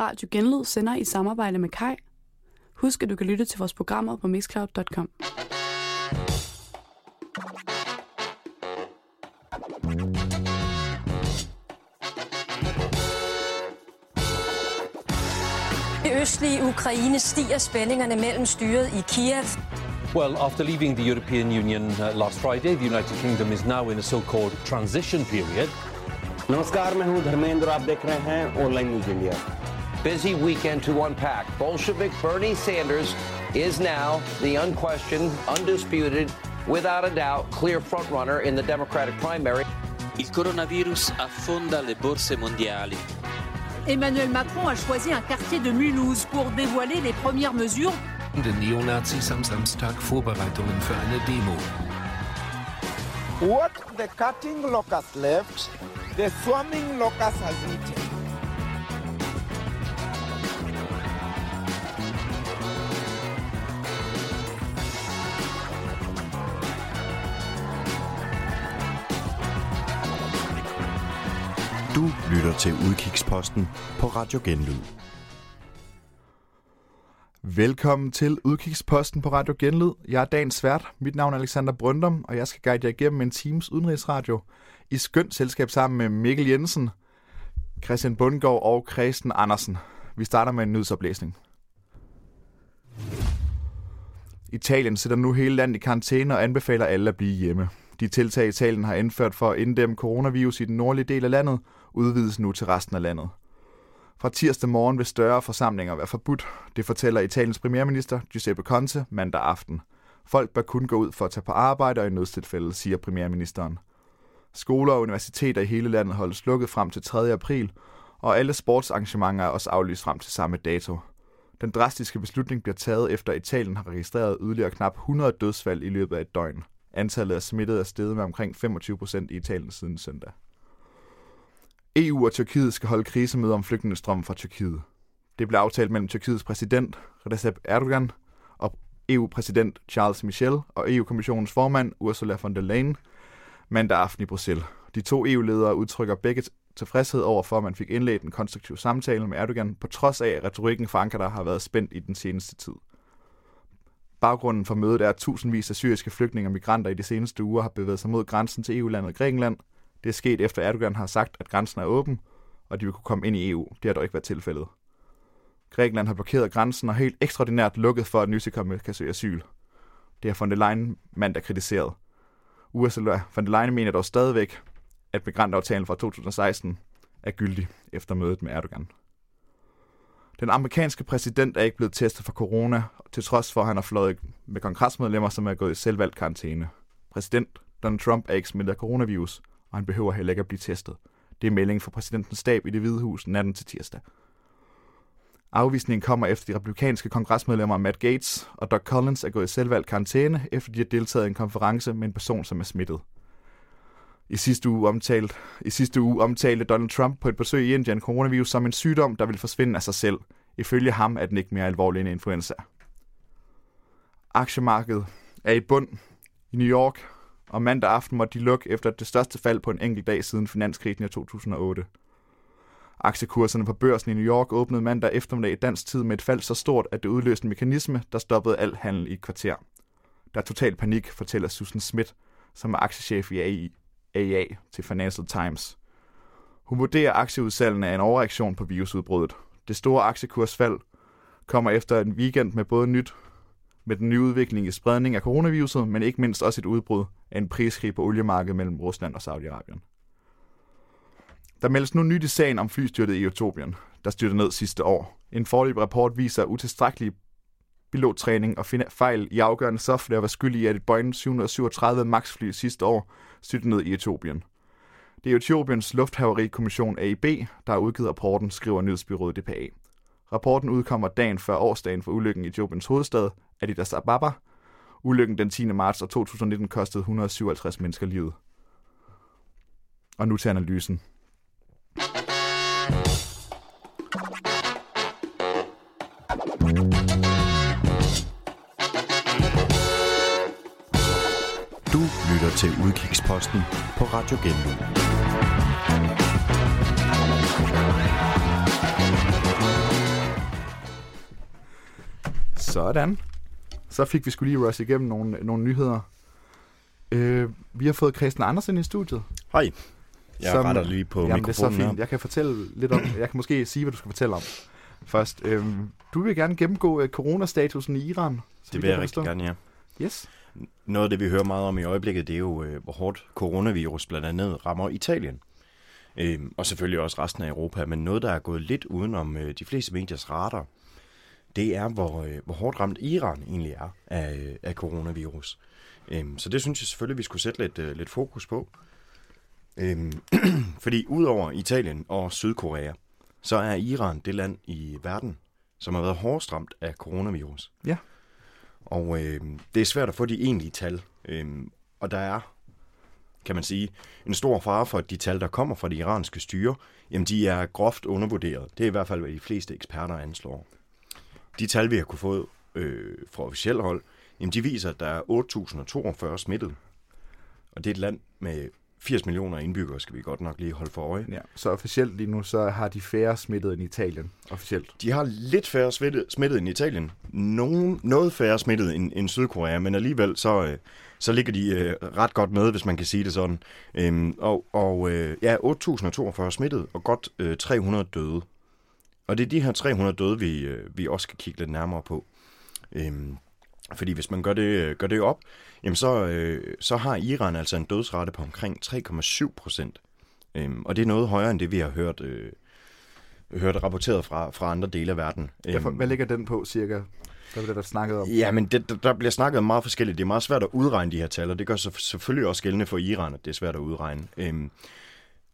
Radio Genlyd sender i samarbejde med Kai. Husk, at du kan lytte til vores programmer på mixcloud.com. I østlige Ukraine stiger spændingerne mellem styret i Kiev. Well, after leaving the European Union uh, last Friday, the United Kingdom is now in a so-called transition period. नमस्कार मैं हूं धर्मेंद्र आप देख रहे हैं online news India Busy weekend to unpack. Bolshevik Bernie Sanders is now the unquestioned, undisputed, without a doubt, clear frontrunner in the Democratic primary. Il coronavirus affonda le borse mondiali. Emmanuel Macron a choisi un quartier de Mulhouse pour dévoiler les premières mesures. Den Neonazis am Samstag Vorbereitungen für eine Demo. What the cutting locust left, the swarming locust has eaten. Lytter til Udkigsposten på Radio Genlyd. Velkommen til Udkigsposten på Radio Genlyd. Jeg er dagens svært. Mit navn er Alexander Brøndum, og jeg skal guide jer igennem en times udenrigsradio i skønt selskab sammen med Mikkel Jensen, Christian Bundgaard og Christen Andersen. Vi starter med en nyhedsoplæsning. Italien sætter nu hele landet i karantæne og anbefaler alle at blive hjemme. De tiltag, Italien har indført for at inddæmme coronavirus i den nordlige del af landet, udvides nu til resten af landet. Fra tirsdag morgen vil større forsamlinger være forbudt. Det fortæller Italiens premierminister Giuseppe Conte mandag aften. Folk bør kun gå ud for at tage på arbejde og i nødstilfælde, siger premierministeren. Skoler og universiteter i hele landet holdes lukket frem til 3. april, og alle sportsarrangementer er også aflyst frem til samme dato. Den drastiske beslutning bliver taget efter Italien har registreret yderligere knap 100 dødsfald i løbet af et døgn. Antallet af smittede er steget med omkring 25 procent i Italien siden søndag. EU og Tyrkiet skal holde krisemøde om flygtningestrømmen fra Tyrkiet. Det blev aftalt mellem Tyrkiets præsident Recep Erdogan og EU-præsident Charles Michel og EU-kommissionens formand Ursula von der Leyen mandag aften i Bruxelles. De to EU-ledere udtrykker begge tilfredshed over for, at man fik indledt en konstruktiv samtale med Erdogan, på trods af, at retorikken fra Ankara har været spændt i den seneste tid. Baggrunden for mødet er, at tusindvis af syriske flygtninge og migranter i de seneste uger har bevæget sig mod grænsen til EU-landet Grækenland. Det er sket efter Erdogan har sagt, at grænsen er åben, og de vil kunne komme ind i EU. Det har dog ikke været tilfældet. Grækenland har blokeret grænsen og helt ekstraordinært lukket for, at nytilkommende kan søge asyl. Det har von der Leyen mandag kritiseret. Ursula von der Leyen mener dog stadigvæk, at migrantaftalen fra 2016 er gyldig efter mødet med Erdogan. Den amerikanske præsident er ikke blevet testet for corona, til trods for, at han har fløjet med kongresmedlemmer, som er gået i selvvalgt karantæne. Præsident Donald Trump er ikke smittet af coronavirus, og han behøver heller ikke at blive testet. Det er meldingen fra præsidentens stab i det hvide hus natten til tirsdag. Afvisningen kommer efter de republikanske kongresmedlemmer Matt Gates og Doug Collins er gået i selvvalgt karantæne, efter de har deltaget i en konference med en person, som er smittet. I sidste uge, omtalt, I sidste uge omtalte Donald Trump på et besøg i Indien coronavirus som en sygdom, der vil forsvinde af sig selv. Ifølge ham er den ikke mere alvorlig end influenza. Aktiemarkedet er i bund i New York, og mandag aften måtte de lukke efter det største fald på en enkelt dag siden finanskrisen i 2008. Aktiekurserne på børsen i New York åbnede mandag eftermiddag i dansk tid med et fald så stort, at det udløste en mekanisme, der stoppede al handel i et kvarter. Der er total panik, fortæller Susan Smith, som er aktiechef i AI, AA til Financial Times. Hun vurderer aktieudsalgene af en overreaktion på virusudbruddet. Det store aktiekursfald kommer efter en weekend med både nyt med den nye udvikling i spredning af coronaviruset, men ikke mindst også et udbrud af en priskrig på oliemarkedet mellem Rusland og Saudi-Arabien. Der meldes nu nyt i sagen om flystyrtet i Etiopien, der styrtede ned sidste år. En forløb rapport viser utilstrækkelig pilottræning og fejl i afgørende software var skyld i, at et Boeing 737 MAX-fly sidste år styrtede ned i Etiopien. Det er Etiopiens lufthaverikommission AIB, der har udgivet rapporten, skriver nyhedsbyrået DPA. Rapporten udkommer dagen før årsdagen for ulykken i Etiopiens hovedstad, Addis Ababa. Ulykken den 10. marts 2019 kostede 157 mennesker livet. Og nu til analysen. Du lytter til Udkigsposten på Radio Genlyd. Sådan. Så fik vi skulle lige rush igennem nogle, nogle nyheder. Øh, vi har fået Christian Andersen i studiet. Hej. Jeg som, retter lige på jamen, mikrofonen det er så fint. Jeg kan fortælle lidt om, jeg kan måske sige, hvad du skal fortælle om først. Øhm, du vil gerne gennemgå uh, coronastatusen i Iran. Det vil jeg rigtig gerne, ja. Yes. Noget af det, vi hører meget om i øjeblikket, det er jo, øh, hvor hårdt coronavirus blandt andet rammer Italien. Øhm, og selvfølgelig også resten af Europa. Men noget, der er gået lidt udenom øh, de fleste mediers radar, det er, hvor, øh, hvor hårdt ramt Iran egentlig er af, øh, af coronavirus. Øhm, så det synes jeg selvfølgelig, vi skulle sætte lidt, øh, lidt fokus på. Øhm, fordi udover Italien og Sydkorea, så er Iran det land i verden, som har været hårdest ramt af coronavirus. Ja. Og øh, det er svært at få de egentlige tal. Øh, og der er, kan man sige, en stor fare for, at de tal, der kommer fra det iranske styre, jamen de er groft undervurderet. Det er i hvert fald, hvad de fleste eksperter anslår. De tal, vi har kunne få øh, fra officielt hold, jamen de viser, at der er 8.042 smittet. Og det er et land med 80 millioner indbyggere skal vi godt nok lige holde for øje. Ja, så officielt lige nu, så har de færre smittet end Italien, officielt. De har lidt færre smittet, smittet end Italien. Nogen, noget færre smittet end, end Sydkorea, men alligevel så, øh, så ligger de øh, ret godt med, hvis man kan sige det sådan. Øhm, og og øh, ja, 8.042 smittet og godt øh, 300 døde. Og det er de her 300 døde, vi, øh, vi også skal kigge lidt nærmere på. Øhm, fordi hvis man gør det, gør det op, jamen så, øh, så har Iran altså en dødsrate på omkring 3,7 procent. Øhm, og det er noget højere end det, vi har hørt, øh, hørt rapporteret fra, fra andre dele af verden. Ja, for, hvad ligger den på cirka? Hvad bliver der snakket om? Ja, men det, der bliver snakket meget forskelligt. Det er meget svært at udregne de her tal, og det gør så selvfølgelig også gældende for Iran, at det er svært at udregne. Øhm,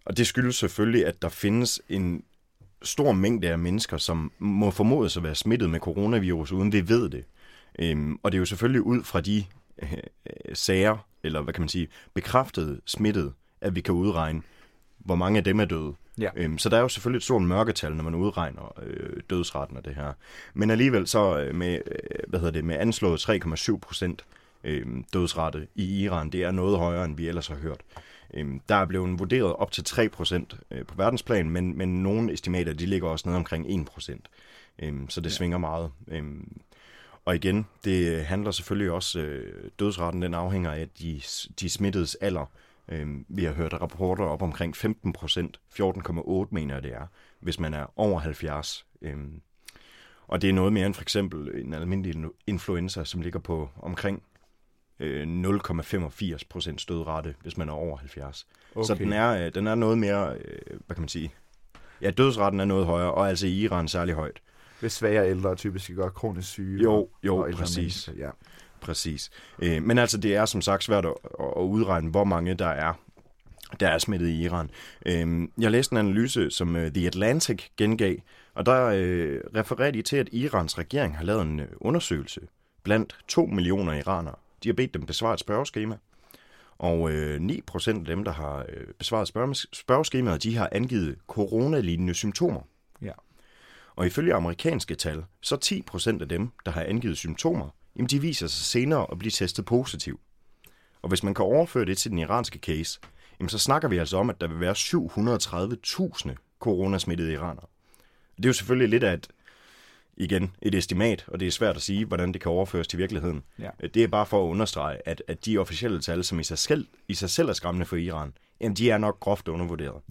og det skyldes selvfølgelig, at der findes en stor mængde af mennesker, som må formodes at være smittet med coronavirus, uden vi ved det. Øhm, og det er jo selvfølgelig ud fra de øh, sager, eller hvad kan man sige, bekræftede smittet, at vi kan udregne, hvor mange af dem er døde. Ja. Øhm, så der er jo selvfølgelig et stort mørketal, når man udregner øh, dødsretten af det her. Men alligevel så øh, med, øh, hvad hedder det, med anslået 3,7 procent øh, dødsrate i Iran, det er noget højere, end vi ellers har hørt. Øhm, der er blevet vurderet op til 3 procent øh, på verdensplan, men, men nogle estimater, de ligger også nede omkring 1 procent. Øhm, så det ja. svinger meget. Øhm, og igen, det handler selvfølgelig også, øh, dødsretten den afhænger af de, de smittedes alder. Vi har hørt rapporter op omkring 15 procent, 14,8 mener jeg det er, hvis man er over 70. Øh, og det er noget mere end for eksempel en almindelig influenza, som ligger på omkring øh, 0,85 procent dødsrate, hvis man er over 70. Okay. Så den er, øh, den er noget mere, øh, hvad kan man sige, ja, dødsretten er noget højere, og altså i Iran særlig højt. Hvis svære ældre typisk gør kronisk syge. Jo, jo, og præcis. Mennesker, ja. Præcis. Øh, men altså, det er som sagt svært at, at udregne, hvor mange der er der er smittet i Iran. Øh, jeg læste en analyse, som uh, The Atlantic gengav, og der øh, refererer de til, at Irans regering har lavet en uh, undersøgelse blandt 2 millioner iranere. De har bedt dem besvare et spørgeskema, og øh, 9% af dem, der har øh, besvaret spørgeskemaet, de har angivet coronalignende symptomer. Ja. Og ifølge amerikanske tal, så 10% af dem, der har angivet symptomer, jamen de viser sig senere at blive testet positiv. Og hvis man kan overføre det til den iranske case, jamen så snakker vi altså om, at der vil være 730.000 coronasmittede iranere. Det er jo selvfølgelig lidt af et, igen, et estimat, og det er svært at sige, hvordan det kan overføres til virkeligheden. Ja. Det er bare for at understrege, at, at de officielle tal, som i sig selv, i sig selv er skræmmende for Iran, jamen de er nok groft undervurderet.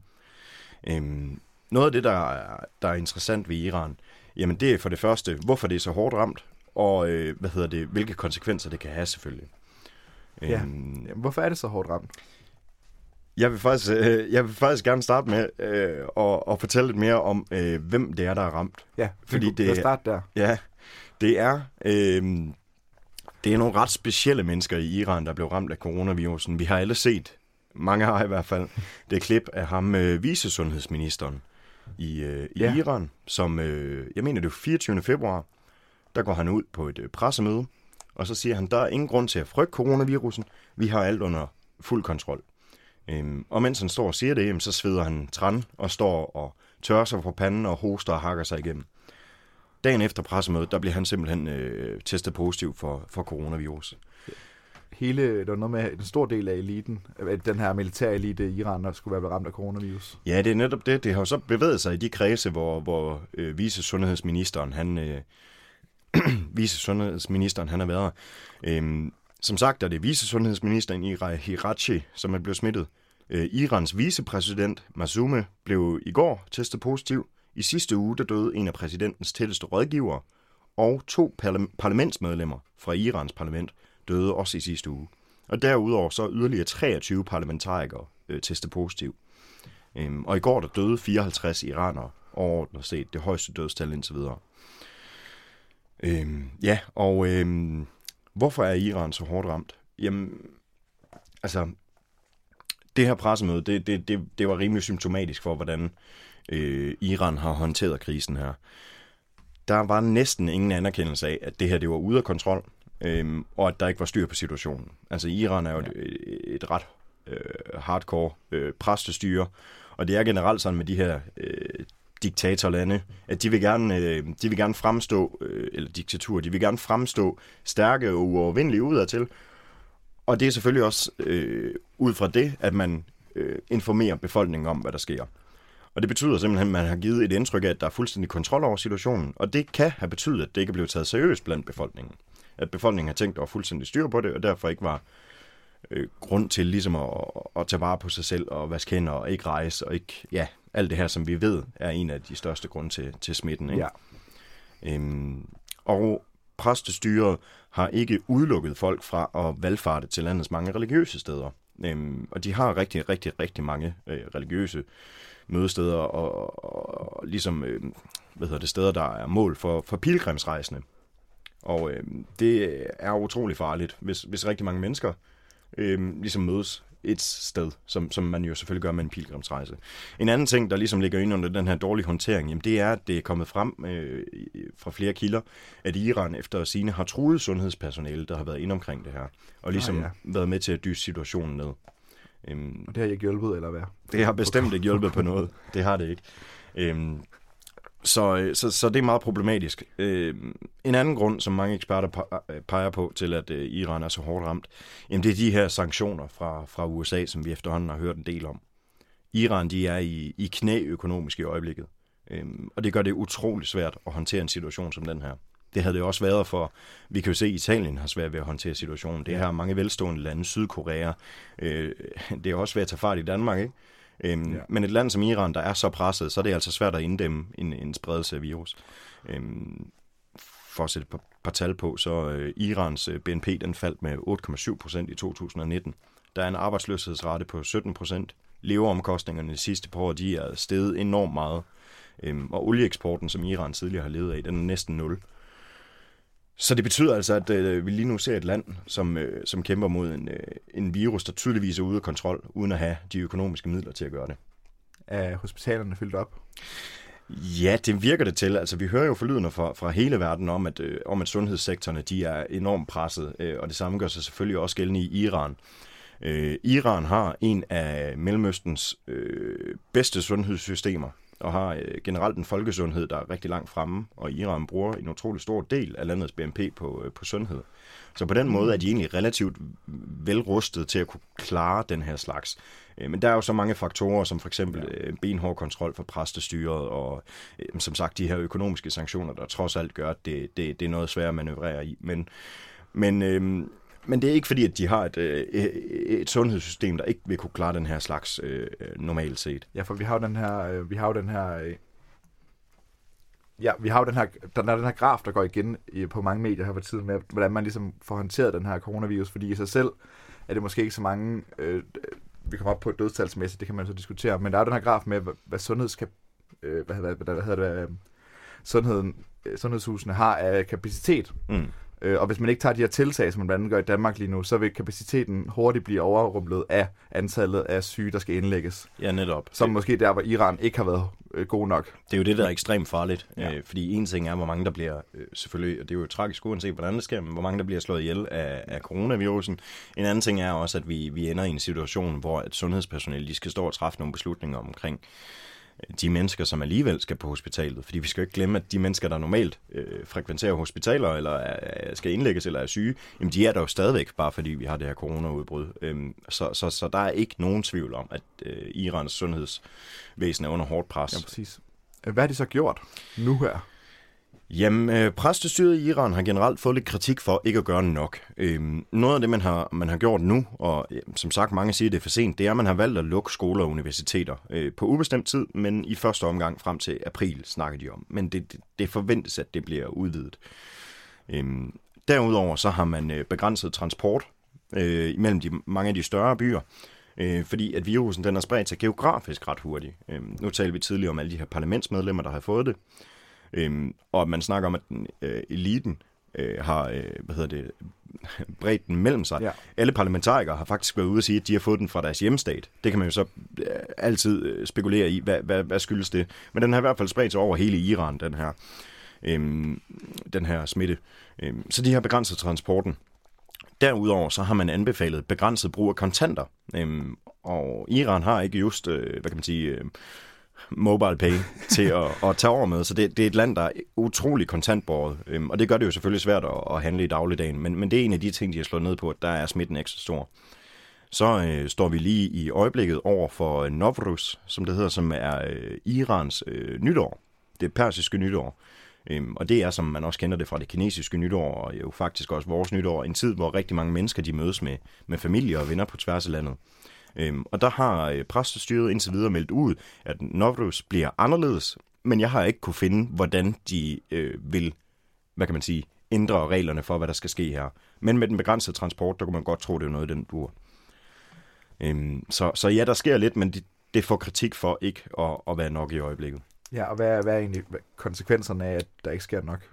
Øhm, noget af det, der er, der er interessant ved Iran, jamen det er for det første, hvorfor det er så hårdt ramt, og øh, hvad hedder det, hvilke konsekvenser det kan have selvfølgelig. Ja. Øhm, jamen, hvorfor er det så hårdt ramt? Jeg vil faktisk, øh, jeg vil faktisk gerne starte med øh, at, at fortælle lidt mere om, øh, hvem det er, der er ramt. Ja, fordi det starte der. Ja, det er, øh, det er nogle ret specielle mennesker i Iran, der blev ramt af coronavirusen. Vi har alle set, mange har i hvert fald, det klip af ham, øh, vicesundhedsministeren, i, øh, i ja. Iran, som, øh, jeg mener det er 24. februar, der går han ud på et øh, pressemøde, og så siger han, der er ingen grund til at frygte coronavirusen, vi har alt under fuld kontrol. Øhm, og mens han står og siger det, så sveder han træn og står og tørrer sig på panden og hoster og hakker sig igennem. Dagen efter pressemødet, der bliver han simpelthen øh, testet positiv for, for coronavirus hele, der var noget med en stor del af eliten, den her militære elite i Iran, der skulle være blevet ramt af coronavirus. Ja, det er netop det. Det har jo så bevæget sig i de kredse, hvor, hvor øh, vice sundhedsministeren, han, øh, vicesundhedsministeren han har været. Øhm, som sagt er det vicesundhedsministeren Ira Hirachi, som er blevet smittet. Øh, Irans vicepræsident Masume blev i går testet positiv. I sidste uge der døde en af præsidentens tætteste rådgivere, og to parlamentsmedlemmer fra Irans parlament døde også i sidste uge. Og derudover så yderligere 23 parlamentarikere øh, testet positiv. Øhm, og i går der døde 54 iranere, overordnet set det højeste dødstal indtil videre. Øhm, ja, og øhm, hvorfor er Iran så hårdt ramt? Jamen, altså, det her pressemøde, det, det, det, det var rimelig symptomatisk for, hvordan øh, Iran har håndteret krisen her. Der var næsten ingen anerkendelse af, at det her det var ude af kontrol, øhm, og at der ikke var styr på situationen. Altså Iran er jo et, et ret øh, hardcore øh, præstestyre, og det er generelt sådan med de her øh, diktatorlande, at de vil gerne, øh, de vil gerne fremstå, øh, eller diktatur, de vil gerne fremstå stærke og uovervindelige udadtil, og det er selvfølgelig også øh, ud fra det, at man øh, informerer befolkningen om, hvad der sker. Og det betyder simpelthen, at man har givet et indtryk af, at der er fuldstændig kontrol over situationen, og det kan have betydet, at det ikke er blevet taget seriøst blandt befolkningen. At befolkningen har tænkt, at der var fuldstændig styr på det, og derfor ikke var øh, grund til ligesom at, at tage vare på sig selv og vaske hænder og ikke rejse og ikke, ja, alt det her, som vi ved, er en af de største grunde til, til smitten. Ikke? Ja. Øhm, og præstestyret har ikke udelukket folk fra at valgfarte til landets mange religiøse steder. Øhm, og de har rigtig, rigtig, rigtig mange øh, religiøse mødesteder og, og, og ligesom, øh, hvad hedder det, steder, der er mål for, for pilgrimsrejsende. Og øh, det er utrolig farligt, hvis, hvis rigtig mange mennesker øh, ligesom mødes et sted, som, som man jo selvfølgelig gør med en pilgrimsrejse. En anden ting, der ligesom ligger ind under den her dårlige håndtering, jamen det er, at det er kommet frem øh, fra flere kilder, at Iran efter sine har truet sundhedspersonale, der har været ind omkring det her, og ligesom ah, ja. været med til at dyse situationen ned. Øhm, og det har ikke hjulpet, eller hvad? Det har bestemt ikke hjulpet på noget. Det har det ikke. Øhm, så, øh, så, så det er meget problematisk. Øh, en anden grund, som mange eksperter øh, peger på til, at øh, Iran er så hårdt ramt, jamen det er de her sanktioner fra, fra USA, som vi efterhånden har hørt en del om. Iran de er i, i knæ økonomisk i øjeblikket, øh, og det gør det utrolig svært at håndtere en situation som den her. Det havde det også været for, vi kan jo se, at Italien har svært ved at håndtere situationen. Det her mange velstående lande, Sydkorea, øh, det er også svært at tage fart i Danmark, ikke? Øhm, ja. Men et land som Iran, der er så presset, så er det altså svært at inddæmme en, en spredelse af virus. Øhm, for at sætte et par, par tal på, så øh, Irans øh, BNP den faldt med 8,7 procent i 2019. Der er en arbejdsløshedsrate på 17 procent. Leveomkostningerne de sidste par år, de er steget enormt meget. Øhm, og olieeksporten, som Iran tidligere har levet af, den er næsten 0. Så det betyder altså, at øh, vi lige nu ser et land, som, øh, som kæmper mod en, øh, en virus, der tydeligvis er ude af kontrol, uden at have de økonomiske midler til at gøre det. Er hospitalerne fyldt op? Ja, det virker det til. Altså, vi hører jo forlydende fra, fra hele verden om, at, øh, om, at sundhedssektorerne de er enormt presset, øh, og det samme gør sig selvfølgelig også gældende i Iran. Øh, Iran har en af Mellemøstens øh, bedste sundhedssystemer og har øh, generelt en folkesundhed, der er rigtig langt fremme, og Iran bruger en utrolig stor del af landets BNP på, øh, på sundhed. Så på den måde er de egentlig relativt velrustet til at kunne klare den her slags. Øh, men der er jo så mange faktorer, som for eksempel ja. benhård kontrol for præstestyret, og som sagt de her økonomiske sanktioner, der trods alt gør, at det, det, det er noget svært at manøvrere i. Men, men øhm, men det er ikke fordi, at de har et, øh, et sundhedssystem, der ikke vil kunne klare den her slags øh, normalt set. Ja, for vi har jo den her, øh, vi har jo den her, øh, ja, vi har jo den her, der er den her graf, der går igen på mange medier her for tiden med, hvordan man ligesom får håndteret den her coronavirus, fordi i sig selv er det måske ikke så mange, øh, vi kommer op på dødstalsmæssigt, det kan man så diskutere, men der er den her graf med, hvad, hvad sundheds øh, hvad, hvad, hvad, hvad hedder det, øh, sundheden, øh, sundhedshusene har af kapacitet. Mm. Øh, og hvis man ikke tager de her tiltag, som man blandt andet gør i Danmark lige nu, så vil kapaciteten hurtigt blive overrumlet af antallet af syge, der skal indlægges. Ja, netop. Som måske der, hvor Iran ikke har været øh, god nok. Det er jo det, der er ekstremt farligt. Ja. Øh, fordi en ting er, hvor mange der bliver, øh, selvfølgelig, og det er jo tragisk uanset, hvordan det sker, men hvor mange der bliver slået ihjel af, af coronavirusen. En anden ting er også, at vi, vi ender i en situation, hvor et sundhedspersonale de skal stå og træffe nogle beslutninger omkring de mennesker, som alligevel skal på hospitalet. Fordi vi skal jo ikke glemme, at de mennesker, der normalt øh, frekventerer hospitaler, eller er, skal indlægges, eller er syge, jamen de er der jo stadigvæk, bare fordi vi har det her coronaudbrud. Øhm, så, så, så der er ikke nogen tvivl om, at øh, Irans sundhedsvæsen er under hårdt pres. Ja, præcis. Hvad har de så gjort nu her? Jamen, øh, præstestyret i Iran har generelt fået lidt kritik for ikke at gøre nok. Øhm, noget af det, man har, man har gjort nu, og øh, som sagt, mange siger, det er for sent, det er, at man har valgt at lukke skoler og universiteter øh, på ubestemt tid, men i første omgang frem til april snakker de om. Men det, det, det forventes, at det bliver udvidet. Øhm, derudover så har man øh, begrænset transport øh, imellem de, mange af de større byer, øh, fordi at virusen den har spredt sig geografisk ret hurtigt. Øh, nu talte vi tidligere om alle de her parlamentsmedlemmer, der har fået det. Øhm, og man snakker om, at den, øh, eliten øh, har øh, hvad hedder det, bredt den mellem sig. Ja. Alle parlamentarikere har faktisk været ude og sige, at de har fået den fra deres hjemstat. Det kan man jo så øh, altid øh, spekulere i, hvad, hvad, hvad skyldes det. Men den har i hvert fald spredt sig over hele Iran, den her, øhm, den her smitte. Øhm, så de har begrænset transporten. Derudover så har man anbefalet begrænset brug af kontanter. Øhm, og Iran har ikke just, øh, hvad kan man sige... Øh, mobile pay til at, at tage over med. Så det, det er et land, der er utrolig kontantbåret, øhm, og det gør det jo selvfølgelig svært at, at handle i dagligdagen, men, men det er en af de ting, de har slået ned på, at der er smitten ekstra stor. Så øh, står vi lige i øjeblikket over for øh, Novruz, som det hedder, som er øh, Irans øh, nytår. Det persiske nytår. Øhm, og det er, som man også kender det fra det kinesiske nytår, og jo faktisk også vores nytår, en tid, hvor rigtig mange mennesker de mødes med, med familie og venner på tværs af landet. Øhm, og der har øh, præstestyret indtil videre meldt ud, at Novruz bliver anderledes, men jeg har ikke kunne finde, hvordan de øh, vil, hvad kan man sige, ændre reglerne for, hvad der skal ske her. Men med den begrænsede transport, der kunne man godt tro, det er noget, den bur. Øhm, så, så ja, der sker lidt, men det, det får kritik for ikke at, at være nok i øjeblikket. Ja, og hvad er, hvad er egentlig konsekvenserne af, at der ikke sker nok?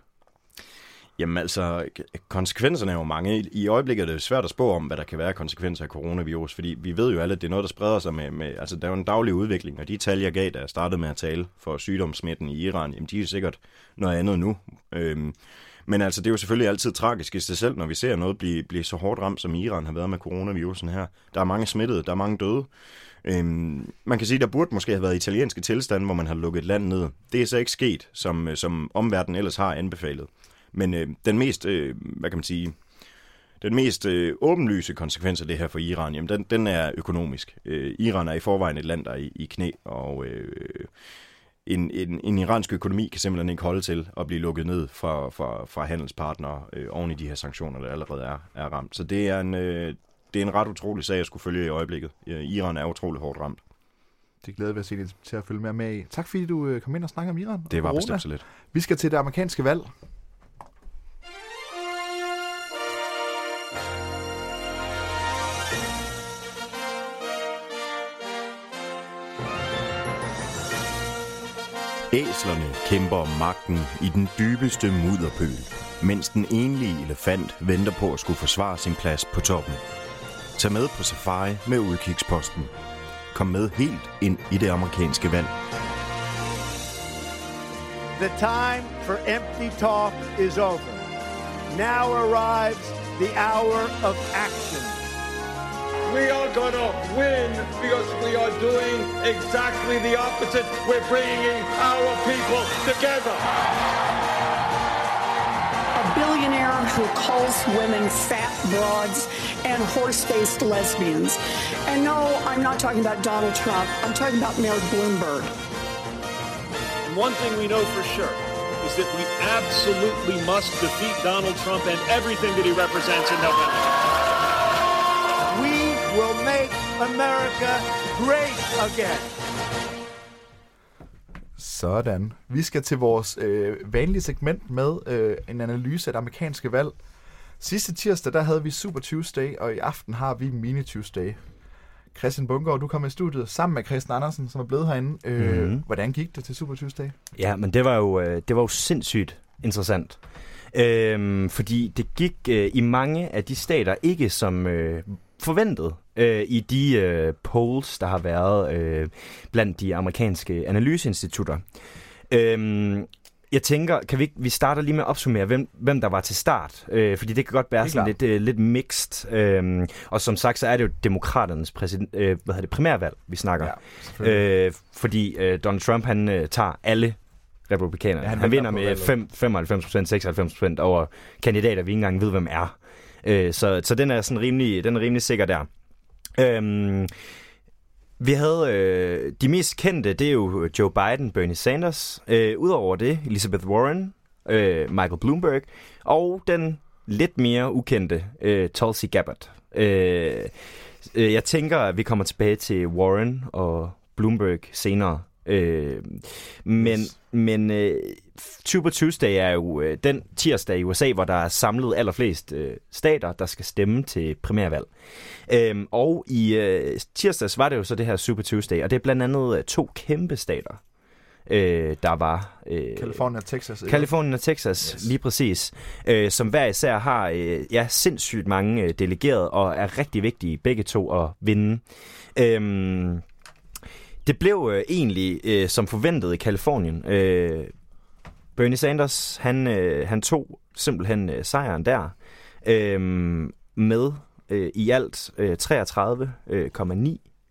Jamen altså, konsekvenserne er jo mange. I øjeblikket er det svært at spå om, hvad der kan være konsekvenser af coronavirus, fordi vi ved jo alle, at det er noget, der spreder sig med, med altså der er jo en daglig udvikling, og de tal, jeg gav, da jeg startede med at tale for sygdomssmitten i Iran, jamen de er sikkert noget andet nu. Øhm, men altså, det er jo selvfølgelig altid tragisk i sig selv, når vi ser noget blive, blive så hårdt ramt, som Iran har været med coronavirusen her. Der er mange smittede, der er mange døde. Øhm, man kan sige, der burde måske have været italienske tilstande, hvor man har lukket land ned. Det er så ikke sket, som, som omverdenen ellers har anbefalet. Men øh, den mest, øh, hvad kan man sige, den mest øh, åbenlyse konsekvens af det her for Iran, jamen den, den er økonomisk. Øh, Iran er i forvejen et land, der er i, i knæ, og øh, en, en, en iransk økonomi kan simpelthen ikke holde til at blive lukket ned fra, fra, fra handelspartnere øh, oven i de her sanktioner, der allerede er, er ramt. Så det er, en, øh, det er en ret utrolig sag at skulle følge i øjeblikket. Iran er utrolig hårdt ramt. Det glæder vi os til at følge med med i. Tak fordi du øh, kom ind og snakkede om Iran. Det var bestemt så lidt. Vi skal til det amerikanske valg. Æslerne kæmper om magten i den dybeste mudderpøl, mens den enlige elefant venter på at skulle forsvare sin plads på toppen. Tag med på safari med udkigsposten. Kom med helt ind i det amerikanske vand. The time for empty talk is over. Now arrives the hour of action. We are going to win because we are doing exactly the opposite. We're bringing our people together. A billionaire who calls women fat broads and horse-faced lesbians. And no, I'm not talking about Donald Trump. I'm talking about Mayor Bloomberg. And one thing we know for sure is that we absolutely must defeat Donald Trump and everything that he represents in November. Will make America great again. Sådan. Vi skal til vores øh, vanlige segment med øh, en analyse af det amerikanske valg. Sidste tirsdag, der havde vi Super Tuesday, og i aften har vi Mini Tuesday. Christian Bungård, du kom i studiet sammen med Christian Andersen, som er blevet herinde. Øh, mm. Hvordan gik det til Super Tuesday? Ja, men det var jo, øh, det var jo sindssygt interessant. Øhm, fordi det gik øh, i mange af de stater ikke som øh, forventet øh, i de øh, polls, der har været øh, blandt de amerikanske analyseinstitutter. Øhm, jeg tænker, kan vi vi starter lige med at opsummere, hvem, hvem der var til start, øh, fordi det kan godt være sådan lidt, øh, lidt mixed. Øh, og som sagt, så er det jo demokraternes præsident, øh, hvad hedder det, primærvalg, vi snakker. Ja, øh, fordi øh, Donald Trump, han øh, tager alle republikanerne. Ja, han, han vinder med 5, 95%, 96% over kandidater, vi ikke engang ved, hvem er. Øh, så, så den er sådan rimelig, den er rimelig sikker der. Øhm, vi havde øh, de mest kendte, det er jo Joe Biden, Bernie Sanders. Øh, Udover det, Elizabeth Warren, øh, Michael Bloomberg, og den lidt mere ukendte øh, Tulsi Gabbard. Øh, øh, jeg tænker, at vi kommer tilbage til Warren og Bloomberg senere. Øh, men yes. men øh, Super Tuesday er jo øh, den tirsdag i USA, hvor der er samlet allerflest øh, stater, der skal stemme til primærvalg. Øh, og i øh, tirsdags var det jo så det her Super Tuesday, og det er blandt andet øh, to kæmpe stater, øh, der var... Øh, California og Texas. California og Texas, yes. lige præcis. Øh, som hver især har øh, ja, sindssygt mange øh, delegerede, og er rigtig vigtige begge to at vinde. Øh, det blev øh, egentlig øh, som forventet i Kalifornien. Øh, Bernie Sanders, han, øh, han tog simpelthen øh, sejren der øh, med øh, i alt øh, 33,9 øh,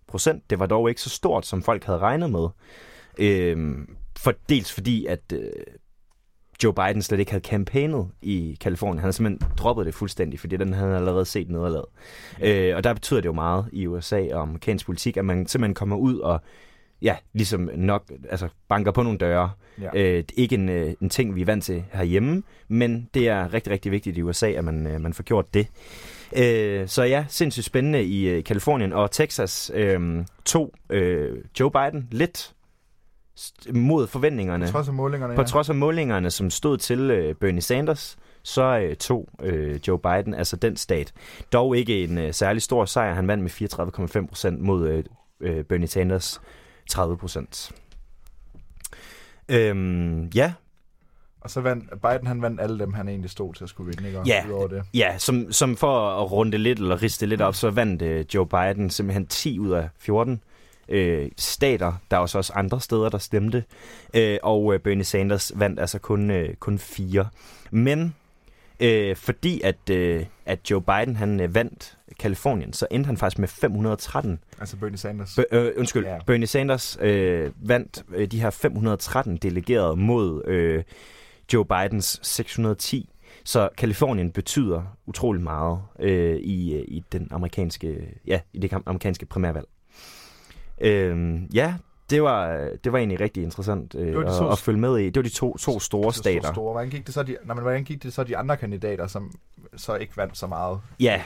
procent. Det var dog ikke så stort, som folk havde regnet med. Øh, for dels fordi, at øh, Joe Biden slet ikke havde campaignet i Kalifornien. Han havde simpelthen droppet det fuldstændig, fordi den havde han allerede set nederlaget. Øh, og der betyder det jo meget i USA og amerikansk politik, at man simpelthen kommer ud og ja, ligesom nok altså banker på nogle døre. Ja. Øh, ikke en, øh, en ting, vi er vant til herhjemme, men det er rigtig, rigtig vigtigt i USA, at man, øh, man får gjort det. Øh, så ja, sindssygt spændende i øh, Kalifornien og Texas. Øh, to øh, Joe Biden lidt mod forventningerne. På trods af målingerne, På ja. trods af målingerne, som stod til øh, Bernie Sanders, så øh, tog øh, Joe Biden, altså den stat, dog ikke en øh, særlig stor sejr. Han vandt med 34,5 procent mod øh, øh, Bernie Sanders 30 procent. Øhm, ja. Og så vandt Biden, han vandt alle dem, han egentlig stod til at skulle vinde, ikke? ja, det. ja som, som for at runde lidt, eller riste lidt op, så vandt øh, Joe Biden simpelthen 10 ud af 14 øh, stater. Der er også, også andre steder, der stemte. Øh, og øh, Bernie Sanders vandt altså kun, øh, kun fire. Men øh, fordi at, øh, at Joe Biden han øh, vandt Kalifornien, så endte han faktisk med 513. Altså Bernie Sanders. Be, øh, undskyld, yeah. Bernie Sanders øh, vandt øh, de her 513 delegerede mod øh, Joe Bidens 610. Så Kalifornien betyder utrolig meget øh, i, øh, i den amerikanske ja, i det amerikanske primærvalg. Øh, ja, det var, det var egentlig rigtig interessant øh, at, to, at følge med i. Det var de to, to store de stater. Store. Hvordan gik det så de, nej, men hvordan gik det så de andre kandidater, som så ikke vandt så meget? Ja,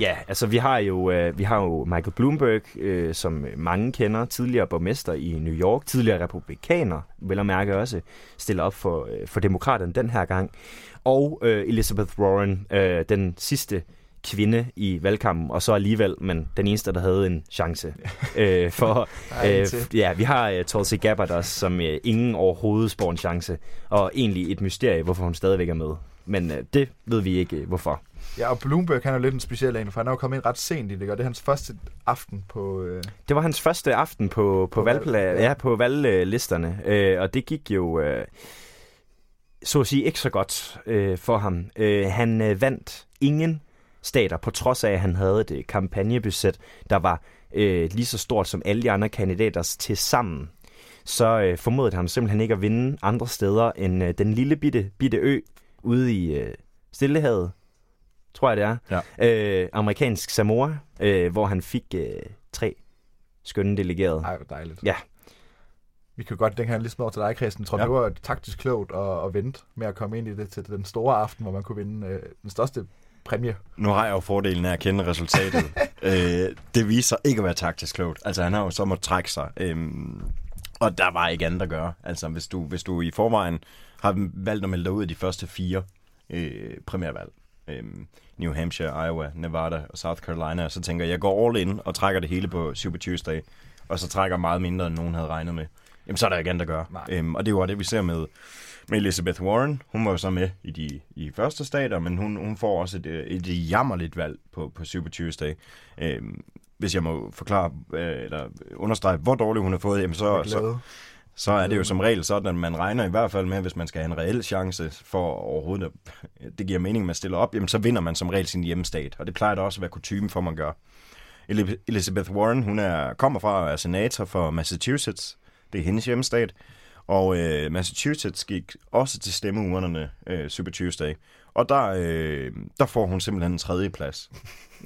ja altså vi har jo, øh, vi har jo Michael Bloomberg, øh, som mange kender, tidligere borgmester i New York, tidligere republikaner, vel at mærke også, stiller op for, øh, for demokraterne den her gang. Og øh, Elizabeth Warren, øh, den sidste kvinde i valgkampen, og så alligevel, men den eneste, der havde en chance. øh, for, øh, ja, vi har uh, Tulsi Gabbard også, som uh, ingen overhovedet spår en chance, og egentlig et mysterie, hvorfor hun stadigvæk er med. Men uh, det ved vi ikke, uh, hvorfor. Ja, og Bloomberg han er lidt en speciel en, for han er jo kommet ind ret sent i det, og det er hans første aften på... Øh... Det var hans første aften på, på, på, valgpla- valg, ja. ja, på valglisterne, øh, og det gik jo... Øh, så at sige ikke så godt øh, for ham. Øh, han øh, vandt ingen stater, på trods af, at han havde et øh, kampagnebudget, der var øh, lige så stort som alle de andre kandidater til sammen, så øh, formodede han simpelthen ikke at vinde andre steder end øh, den lille bitte, bitte ø ude i øh, Stillehavet, tror jeg det er. Ja. Øh, amerikansk Samoa, øh, hvor han fik øh, tre skønne delegerede. Ej, hvor dejligt. Ja. Vi kan godt, den kan lige over til dig, Christian. Tror ja. det var taktisk klogt at, at vente med at komme ind i det til den store aften, hvor man kunne vinde øh, den største præmie. Nu har jeg jo fordelen af at kende resultatet. øh, det viser ikke at være taktisk klogt. Altså, han har jo så måttet trække sig. Øhm, og der var ikke andet at gøre. Altså, hvis du, hvis du i forvejen har valgt at melde dig ud af de første fire øh, primærvalg, øhm, New Hampshire, Iowa, Nevada og South Carolina, så tænker jeg, jeg går all in og trækker det hele på Super Tuesday, og så trækker meget mindre, end nogen havde regnet med. Jamen, så er der ikke andet at gøre. Øhm, og det var det, vi ser med med Elizabeth Warren. Hun var jo så med i de i første stater, men hun, hun får også et, et jammerligt valg på, på Super Tuesday. Øhm, hvis jeg må forklare, øh, eller understrege, hvor dårligt hun har fået, jamen så, så, så er det jo som regel sådan, at man regner i hvert fald med, hvis man skal have en reel chance for overhovedet, det giver mening, at man stiller op, jamen så vinder man som regel sin hjemmestat. Og det plejer da også at være kutumen for, man gør. Elizabeth Warren, hun er, kommer fra og er senator for Massachusetts. Det er hendes hjemmestat. Og øh, Massachusetts gik også til stemmeurnerne øh, Super Tuesday. Og der, øh, der får hun simpelthen en tredje plads.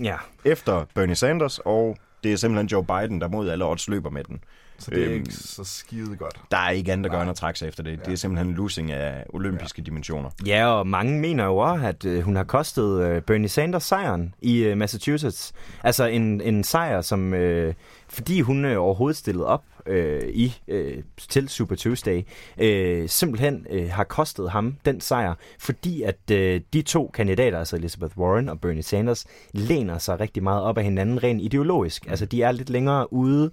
Ja. Efter Bernie Sanders, og det er simpelthen Joe Biden, der mod alle odds løber med den. Så det er ikke så skide godt. Der er ikke andet, der gør end at trække sig efter det. Det er simpelthen en losing af olympiske ja. dimensioner. Ja, og mange mener jo også, at øh, hun har kostet øh, Bernie Sanders sejren i øh, Massachusetts. Altså en, en sejr, som øh, fordi hun øh, overhovedet stillede op øh, i øh, til Super Tuesday, øh, simpelthen øh, har kostet ham den sejr, fordi at øh, de to kandidater, altså Elizabeth Warren og Bernie Sanders, læner sig rigtig meget op af hinanden rent ideologisk. Altså de er lidt længere ude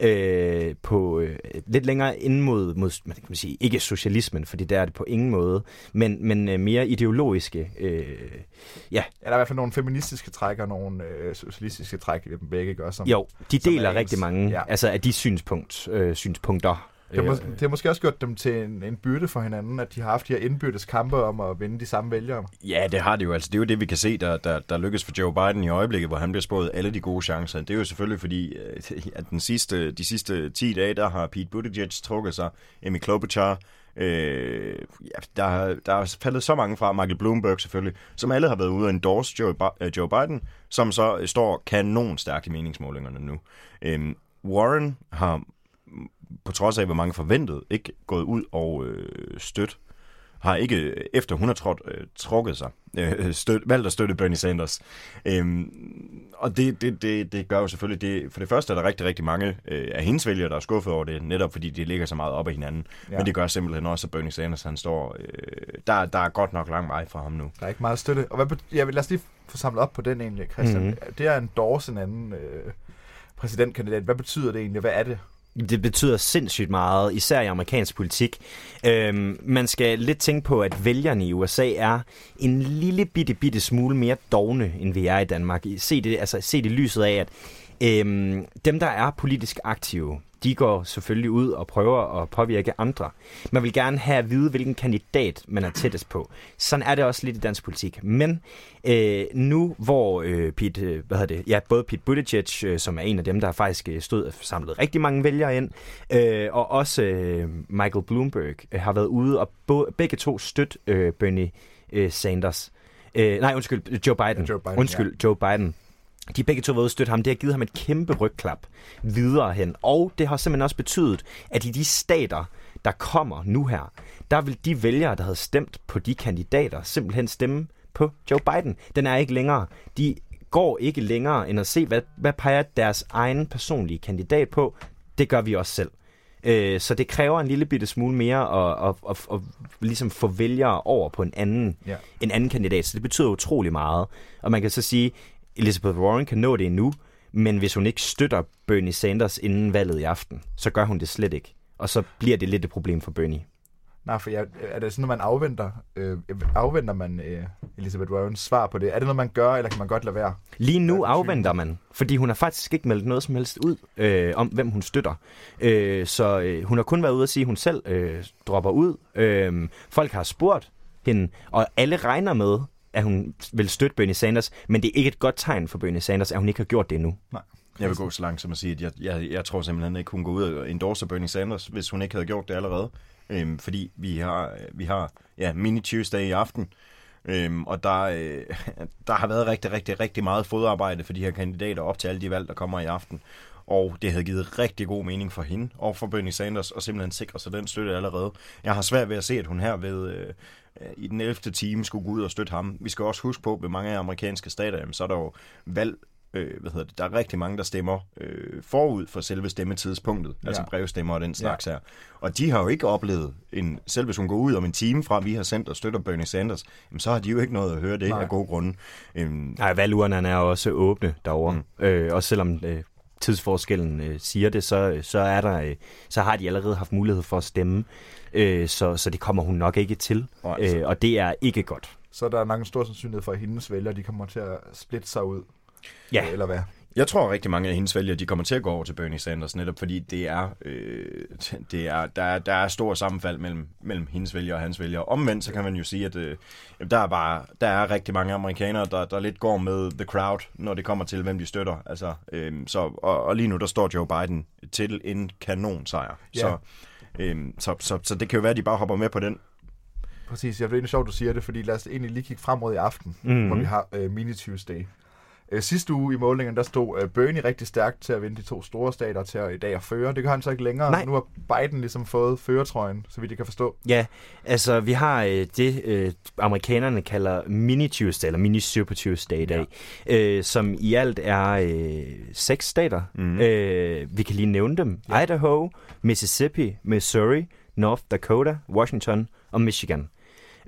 øh, på øh, lidt længere ind mod, mod man kan man sige, ikke socialismen, fordi der er det på ingen måde, men, men øh, mere ideologiske. Øh, ja. ja. Der er i hvert fald nogle feministiske træk og nogle øh, socialistiske træk, dem begge gør. Som, jo, de deler rigtig mange ja. altså af de synspunkt, øh, synspunkter. Det har, det har måske også gjort dem til en, en byrde for hinanden, at de har haft de her indbyrdes kampe om at vinde de samme vælgere. Ja, det har det jo. Altså, det er jo det, vi kan se, der, der, der lykkes for Joe Biden i øjeblikket, hvor han bliver spået alle de gode chancer. Det er jo selvfølgelig fordi, øh, at den sidste, de sidste 10 dage, der har Pete Buttigieg trukket sig, Amy Klobuchar, Øh, ja, der, der er faldet så mange fra, Michael Bloomberg selvfølgelig, som alle har været ude og endorse Joe, øh, Joe Biden, som så står kanon stærkt i meningsmålingerne nu. Øh, Warren har på trods af, hvor mange forventede, ikke gået ud og øh, støt har ikke, efter hun har trådt, øh, trukket sig, øh, støt, valgt at støtte Bernie Sanders. Øhm, og det, det, det, det gør jo selvfølgelig, det, for det første er der rigtig, rigtig mange øh, af hendes vælgere, der er skuffet over det, netop fordi de ligger så meget op ad hinanden. Ja. Men det gør simpelthen også, at Bernie Sanders, han står, øh, der, der er godt nok lang vej fra ham nu. Der er ikke meget støtte. Og hvad, ja, lad os lige få samlet op på den egentlig, Christian. Mm-hmm. Det er en endorse en anden øh, præsidentkandidat. Hvad betyder det egentlig? Hvad er det? Det betyder sindssygt meget, især i amerikansk politik. Øhm, man skal lidt tænke på, at vælgerne i USA er en lille bitte, bitte smule mere dogne, end vi er i Danmark. Se det, altså, se det lyset af, at øhm, dem, der er politisk aktive, de går selvfølgelig ud og prøver at påvirke andre. Man vil gerne have at vide, hvilken kandidat man er tættest på. Sådan er det også lidt i dansk politik. Men øh, nu, hvor øh, Pete, øh, hvad hedder det, ja, både Pete Buttigieg, øh, som er en af dem, der faktisk øh, stod og samlet rigtig mange vælgere ind, øh, og også øh, Michael Bloomberg øh, har været ude og bo, begge to støtte øh, Bernie øh, Sanders. Øh, nej, undskyld, Joe Biden. Ja, Joe Biden undskyld, ja. Joe Biden de begge to ude støtte ham. Det har givet ham et kæmpe rygklap videre hen. Og det har simpelthen også betydet, at i de stater, der kommer nu her, der vil de vælgere, der havde stemt på de kandidater, simpelthen stemme på Joe Biden. Den er ikke længere. De går ikke længere end at se, hvad, hvad peger deres egen personlige kandidat på. Det gør vi også selv. Øh, så det kræver en lille bitte smule mere at, at, at, at, at ligesom få vælgere over på en anden, ja. en anden kandidat. Så det betyder utrolig meget. Og man kan så sige, Elizabeth Warren kan nå det endnu, men hvis hun ikke støtter Bernie Sanders inden valget i aften, så gør hun det slet ikke. Og så bliver det lidt et problem for Bernie. Nej, for jeg, er det sådan, at man afventer, øh, afventer man øh, Elizabeth Warrens svar på det? Er det noget, man gør, eller kan man godt lade være? Lige nu afventer man, fordi hun har faktisk ikke meldt noget som helst ud øh, om, hvem hun støtter. Øh, så øh, hun har kun været ude at sige, at hun selv øh, dropper ud. Øh, folk har spurgt hende, og alle regner med, at hun vil støtte Bernie Sanders, men det er ikke et godt tegn for Bernie Sanders, at hun ikke har gjort det endnu. Nej. Jeg vil gå så langt som at sige, at jeg, jeg, jeg tror simpelthen ikke, hun går ud og endorser Bernie Sanders, hvis hun ikke havde gjort det allerede. Øhm, fordi vi har, vi har ja, mini Tuesday i aften, øhm, og der, øh, der har været rigtig, rigtig, rigtig meget fodarbejde for de her kandidater op til alle de valg, der kommer i aften. Og det havde givet rigtig god mening for hende og for Bernie Sanders at simpelthen sikre sig den støtte allerede. Jeg har svært ved at se, at hun her ved, øh, Øh, i den 11. time skulle gå ud og støtte ham. Vi skal også huske på, at ved mange amerikanske stater, jamen, så er der jo valg øh, hvad hedder det, der er rigtig mange, der stemmer øh, forud for selve stemmetidspunktet, ja. altså brevstemmer og den slags ja. her. Og de har jo ikke oplevet, en, selv hvis hun går ud om en time fra, vi har sendt og støtter Bernie Sanders, jamen, så har de jo ikke noget at høre det Nej. af gode grunde. Øhm, Nej, valgurnerne er også åbne derovre, mm. øh, også selvom øh, tidsforskellen øh, siger det, så, så, er der, øh, så har de allerede haft mulighed for at stemme øh, så, så det kommer hun nok ikke til, altså. øh, og det er ikke godt. Så der er nok en stor sandsynlighed for, at hendes vælgere de kommer til at splitte sig ud, ja. eller hvad? Jeg tror rigtig mange af hendes vælgere, de kommer til at gå over til Bernie Sanders, netop fordi det er, øh, det er, der, er, der er stor sammenfald mellem, mellem hendes vælgere og hans vælgere. Omvendt, så kan man jo sige, at øh, der, er bare, der er rigtig mange amerikanere, der, der lidt går med the crowd, når det kommer til, hvem de støtter. Altså, øh, så, og, og lige nu, der står Joe Biden til en kanonsejr. Ja. Så Øhm, så, så, så det kan jo være, at de bare hopper med på den. Præcis, jeg det er sjovt, du siger det, fordi lad os egentlig lige kigge fremad i aften, mm-hmm. hvor vi har øh, Mini Tuesday. Øh, sidste uge i målingen, der stod øh, Bernie rigtig stærkt til at vinde de to store stater til at i dag at føre. Det gør han så ikke længere. Nej. Nu har Biden ligesom fået føretrøjen, så vidt jeg kan forstå. Ja, altså vi har øh, det, øh, amerikanerne kalder mini-Tuesday, eller mini-Super Tuesday i dag, ja. øh, som i alt er øh, seks stater. Mm. Øh, vi kan lige nævne dem. Ja. Idaho, Mississippi, Missouri, North Dakota, Washington og Michigan.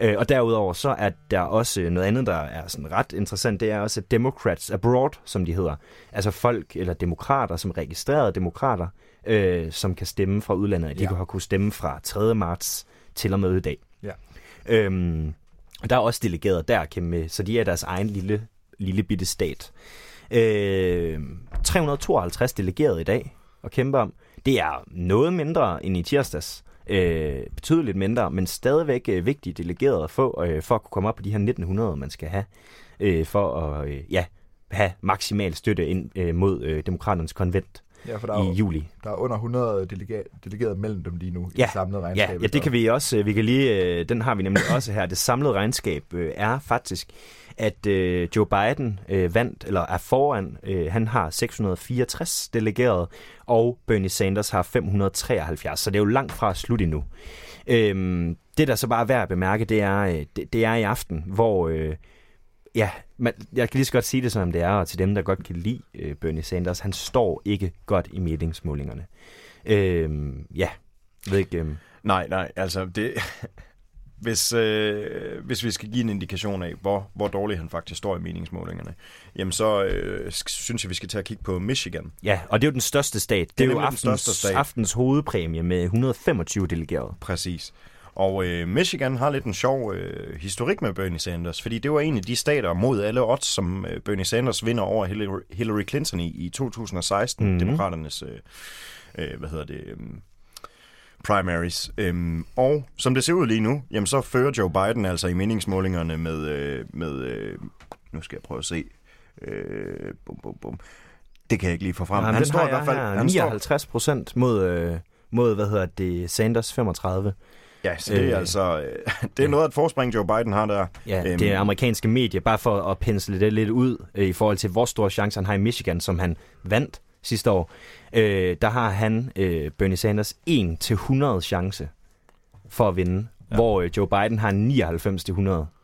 Øh, og derudover så er der også noget andet, der er sådan ret interessant. Det er også Democrats Abroad, som de hedder. Altså folk eller demokrater, som registrerede demokrater, øh, som kan stemme fra udlandet. De ja. har kunne stemme fra 3. marts til og med i dag. Ja. Øhm, og der er også delegerede der, kæmpe, så de er deres egen lille, lille bitte stat. Øh, 352 delegerede i dag at kæmpe om. Det er noget mindre end i tirsdags øh, betydeligt mindre, men stadigvæk øh, vigtige delegerede at få, øh, for at kunne komme op på de her 1900, man skal have, øh, for at øh, ja, have maksimal støtte ind øh, mod øh, demokraternes konvent ja, for der i er, juli. Der er under 100 delegeret, delegeret mellem dem lige nu ja, i det samlede regnskab. Ja, ja, det kan vi også. øh, Vi kan lige, øh, den har vi nemlig også her. Det samlede regnskab øh, er faktisk, at Joe Biden vandt, eller er foran. Han har 664 delegeret, og Bernie Sanders har 573, så det er jo langt fra slut endnu. Øh, det, der så bare er værd at bemærke, det er, det, det er i aften, hvor... Øh, ja, man, jeg kan lige så godt sige det, som det er, og til dem, der godt kan lide øh, Bernie Sanders, han står ikke godt i meningsmålingerne. Øh, ja, jeg ved ikke... Øh, Nej, nej, altså det... Hvis, øh, hvis vi skal give en indikation af, hvor, hvor dårligt han faktisk står i meningsmålingerne, jamen så øh, synes jeg, vi skal tage at kigge på Michigan. Ja, og det er jo den største stat. Det, det er, jo aftens, aftens hovedpræmie med 125 delegerede. Præcis. Og øh, Michigan har lidt en sjov øh, historik med Bernie Sanders, fordi det var en af de stater mod alle odds, som øh, Bernie Sanders vinder over Hillary, Hillary Clinton i, i 2016, mm-hmm. demokraternes, øh, øh, hvad hedder det, øh, primaries. Øhm, og som det ser ud lige nu, jamen så fører Joe Biden altså i meningsmålingerne med, øh, med øh, nu skal jeg prøve at se, øh, bum, bum, bum. Det kan jeg ikke lige få frem. Jamen, han står i hvert fald her, 59 procent mod, øh, mod, hvad hedder det, Sanders 35. Ja, så det er øh, altså det er noget af et forspring, Joe Biden har der. Ja, øhm. det er amerikanske medier, bare for at pensle det lidt ud øh, i forhold til, hvor stor chance han har i Michigan, som han vandt sidste år. Øh, der har han, øh, Bernie Sanders, 1-100 chance for at vinde, ja. hvor øh, Joe Biden har 99-100.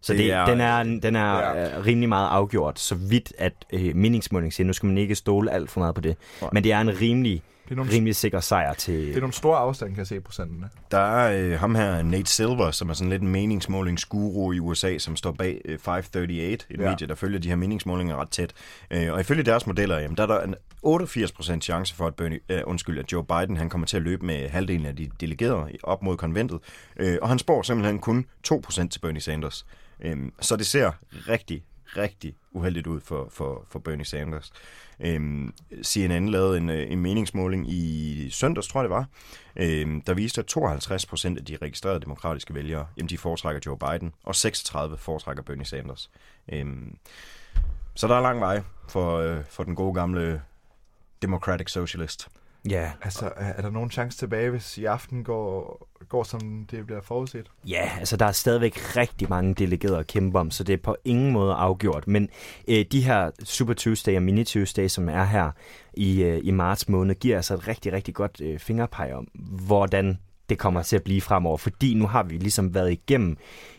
Så det, det er, den er, den er ja. rimelig meget afgjort, så vidt at øh, meningsmåling siger. Nu skal man ikke stole alt for meget på det. Nej. Men det er en rimelig det er nogle, rimelig sikker sejr til... Det er nogle store afstande, kan jeg se i procenterne. Der er øh, ham her, Nate Silver, som er sådan lidt en meningsmålingsguru i USA, som står bag øh, 538, et ja. medie, der følger de her meningsmålinger ret tæt. Øh, og ifølge deres modeller, jamen, der er der en 88% chance for, at, Bernie, øh, undskyld, at Joe Biden han kommer til at løbe med halvdelen af de delegerede op mod konventet. Øh, og han spår simpelthen kun 2% til Bernie Sanders. Øh, så det ser rigtig, rigtig uheldigt ud for, for, for Bernie Sanders. Øhm, CNN lavede en, øh, en meningsmåling i søndags, tror jeg det var, øhm, der viste, at 52 procent af de registrerede demokratiske vælgere, jamen, de foretrækker Joe Biden, og 36 foretrækker Bernie Sanders. Øhm, så der er lang vej for, øh, for den gode gamle Democratic Socialist. Ja. Altså, er der nogen chance tilbage, hvis i aften går, går som det bliver forudset? Ja, altså der er stadigvæk rigtig mange delegerede at kæmpe om, så det er på ingen måde afgjort. Men øh, de her Super Tuesday og Mini Tuesday, som er her i, øh, i marts måned, giver altså et rigtig, rigtig godt øh, fingerpeg om, hvordan det kommer til at blive fremover. Fordi nu har vi ligesom været igennem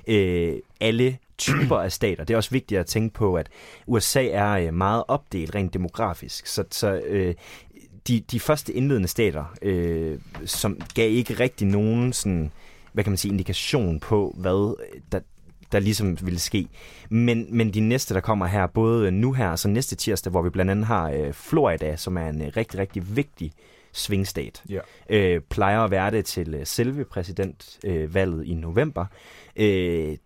øh, alle typer af stater. Det er også vigtigt at tænke på, at USA er øh, meget opdelt rent demografisk, så, så øh, de, de første indledende stater, øh, som gav ikke rigtig nogen sådan, hvad kan man sige, indikation på, hvad der, der ligesom ville ske. Men, men de næste, der kommer her, både nu her og så næste tirsdag, hvor vi blandt andet har øh, Florida, som er en øh, rigtig, rigtig vigtig svingstat, ja. øh, plejer at være det til øh, selve præsidentvalget øh, i november. Øh,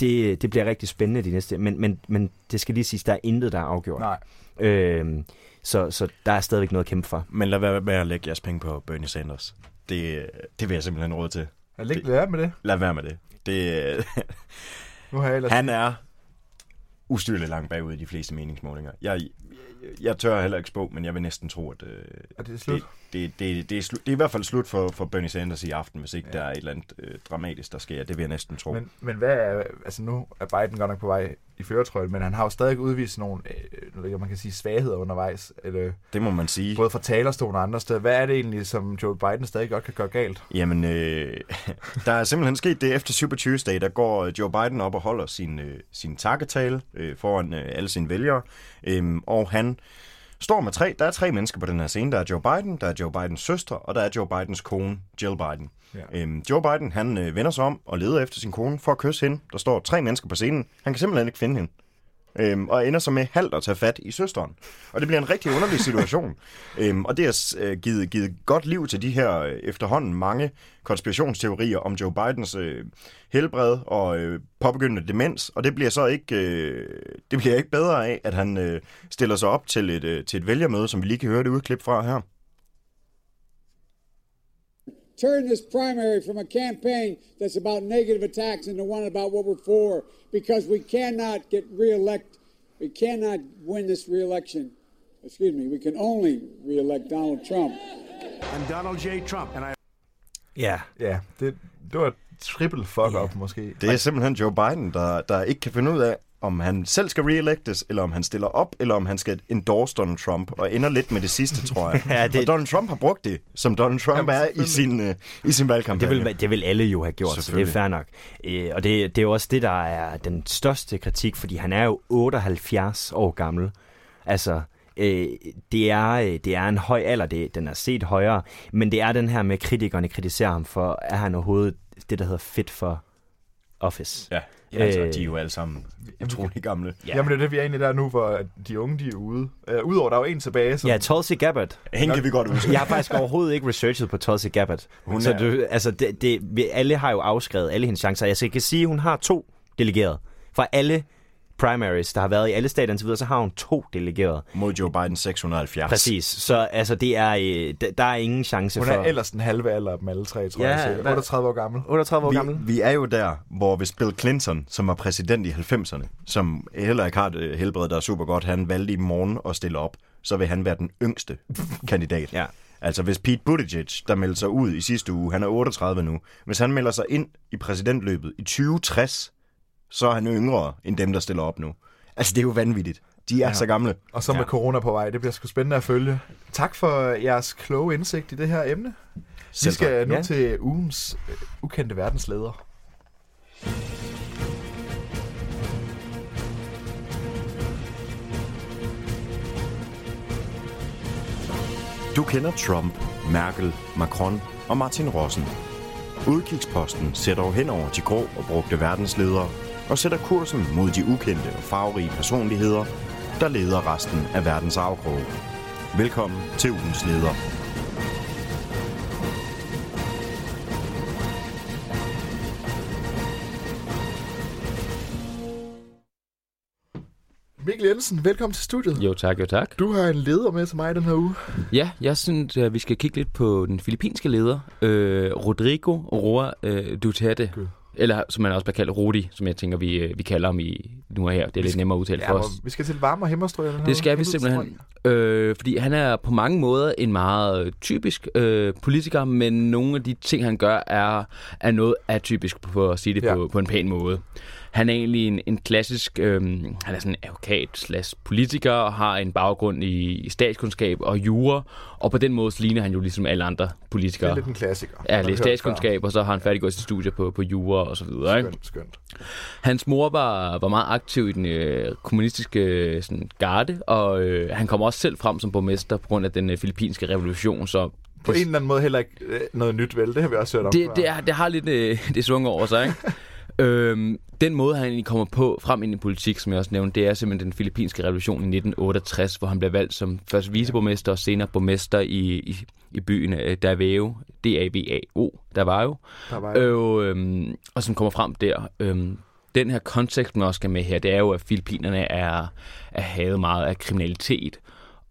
det, det bliver rigtig spændende de næste, men, men, men det skal lige siges, der er intet, der er afgjort. Nej. Øh, så, så der er stadigvæk noget at kæmpe for. Men lad være med at lægge jeres penge på Bernie Sanders. Det, det vil jeg simpelthen råd til. Lad, lad være med det. Lad være med det. det nu har jeg ellers... Han er ustyrligt langt bagud i de fleste meningsmålinger. Jeg, jeg tør heller ikke spå, men jeg vil næsten tro, at øh, er det, er slut? Det, det, det, det, er slut. det er i hvert fald slut for, for Bernie Sanders i aften, hvis ikke ja. der er et eller andet øh, dramatisk, der sker. Det vil jeg næsten tro. Men, men hvad er, altså nu er Biden godt nok på vej i føretrøjen, men han har jo stadig udvist nogle, øh, man kan sige, svagheder undervejs. Eller, det må man sige. Både fra talerstolen og andre steder. Hvad er det egentlig, som Joe Biden stadig godt kan gøre galt? Jamen, øh, der er simpelthen sket det efter Super Tuesday, der går Joe Biden op og holder sin, øh, sin takketale øh, foran øh, alle sine vælgere, øh, og han står med tre, der er tre mennesker på den her scene. Der er Joe Biden, der er Joe Bidens søster, og der er Joe Bidens kone, Jill Biden. Ja. Øhm, Joe Biden, han øh, vender sig om og leder efter sin kone for at kysse hende. Der står tre mennesker på scenen. Han kan simpelthen ikke finde hende øhm, og ender så med halvt at tage fat i søsteren. Og det bliver en rigtig underlig situation. øhm, og det har øh, givet, givet godt liv til de her øh, efterhånden mange konspirationsteorier om Joe Bidens øh, helbred og øh, påbegyndende demens, og det bliver så ikke, øh, det bliver ikke bedre af, at han øh, stiller sig op til et, øh, til et vælgermøde, som vi lige kan høre det udklip fra her. Turn this primary from a campaign that's about negative attacks into one about what we're for because we cannot get reelect we cannot win this reelection. Excuse me we can only reelect Donald Trump. And Donald J. Trump and I Ja, ja, det, det var et triple fuck up måske. Det er simpelthen Joe Biden, der, der ikke kan finde ud af, om han selv skal reelectes, eller om han stiller op, eller om han skal endorse Donald Trump, og ender lidt med det sidste, tror jeg. ja, det... Og Donald Trump har brugt det, som Donald Trump Jamen, er i sin, uh, i sin valgkampagne. Det vil, det vil alle jo have gjort, så det er fair nok. Uh, og det, det er jo også det, der er den største kritik, fordi han er jo 78 år gammel. Altså, øh, det, er, øh, det er en høj alder, det, den er set højere, men det er den her med, kritikerne kritiserer ham for, er han overhovedet det, der hedder fit for office. Ja. Ja, altså, de er jo alle sammen utrolig gamle. Ja. Jamen, det er det, vi er egentlig der nu, hvor de unge, de er ude. Uh, Udover, der er jo en tilbage. Som... Ja, Tulsi Gabbard. Hende kan vi godt huske. Jeg har faktisk overhovedet ikke researchet på Tulsi Gabbard. Hun så er... du, altså, det, det, alle har jo afskrevet alle hendes chancer. Jeg kan sige, at hun har to delegerede. For alle primaries, der har været i alle stater og så videre, så har hun to delegerede. Mod Joe Biden 670. Præcis. Så altså, det er, øh, der er ingen chance for... Hun er ellers den halve alder af dem alle tre, tror ja, jeg. 38 år gammel. 38 år vi, gammel. Vi er jo der, hvor hvis Bill Clinton, som var præsident i 90'erne, som heller ikke har det helbred, der er super godt, han valgte i morgen at stille op, så vil han være den yngste kandidat. ja. Altså hvis Pete Buttigieg, der meldte sig ud i sidste uge, han er 38 nu, hvis han melder sig ind i præsidentløbet i 2060, så er han yngre end dem, der stiller op nu. Altså, det er jo vanvittigt. De er ja. så gamle. Og så med ja. corona på vej. Det bliver sgu spændende at følge. Tak for jeres kloge indsigt i det her emne. Vi skal nu ja. til ugens uh, ukendte verdensleder. Du kender Trump, Merkel, Macron og Martin Rossen. Udkigsposten sætter hen over de grå og brugte verdensledere og sætter kursen mod de ukendte og farverige personligheder, der leder resten af verdens afkrog. Velkommen til ugens leder. Mikkel Jensen, velkommen til studiet. Jo tak, jo tak. Du har en leder med til mig den her uge. Ja, jeg synes, at vi skal kigge lidt på den filippinske leder, øh, Rodrigo Roa øh, Duterte. God. Eller som man også bliver kaldt Rudi, som jeg tænker, vi, øh, vi kalder ham i nu og her. Det er lidt nemmere at udtale ja, for os. Vi skal til varme og himmelstrøg. Det skal vi simpelthen. Øh, fordi han er på mange måder en meget typisk øh, politiker, men nogle af de ting, han gør, er, er noget atypisk, på at sige det ja. på, på en pæn måde. Han er egentlig en, en klassisk, øh, han er sådan en advokat slash politiker, og har en baggrund i, i statskundskab og jura, og på den måde ligner han jo ligesom alle andre politikere. Det er lidt en klassiker. Ja, lidt statskundskab, og så har han færdiggået sit studie på, på jura og så videre. Skønt, ikke? skønt. Hans mor var, var meget aktiv i den øh, kommunistiske sådan, garde, og øh, han kom også selv frem som borgmester på grund af den øh, filippinske revolution, så på en eller anden måde heller ikke øh, noget nyt, vel? Det har vi også hørt om det, det, er, det har lidt øh, det svunget over sig, ikke? Øhm, den måde, han egentlig kommer på frem ind i politik, som jeg også nævnte, det er simpelthen den filippinske revolution i 1968, hvor han blev valgt som først viceborgmester og senere borgmester i, i, i byen øh, Davao, D-A-V-A-O, der var jo. Der var jo. Øh, øhm, og som kommer frem der. Øhm, den her kontekst, man også skal med her, det er jo, at Filippinerne er, er havet meget af kriminalitet.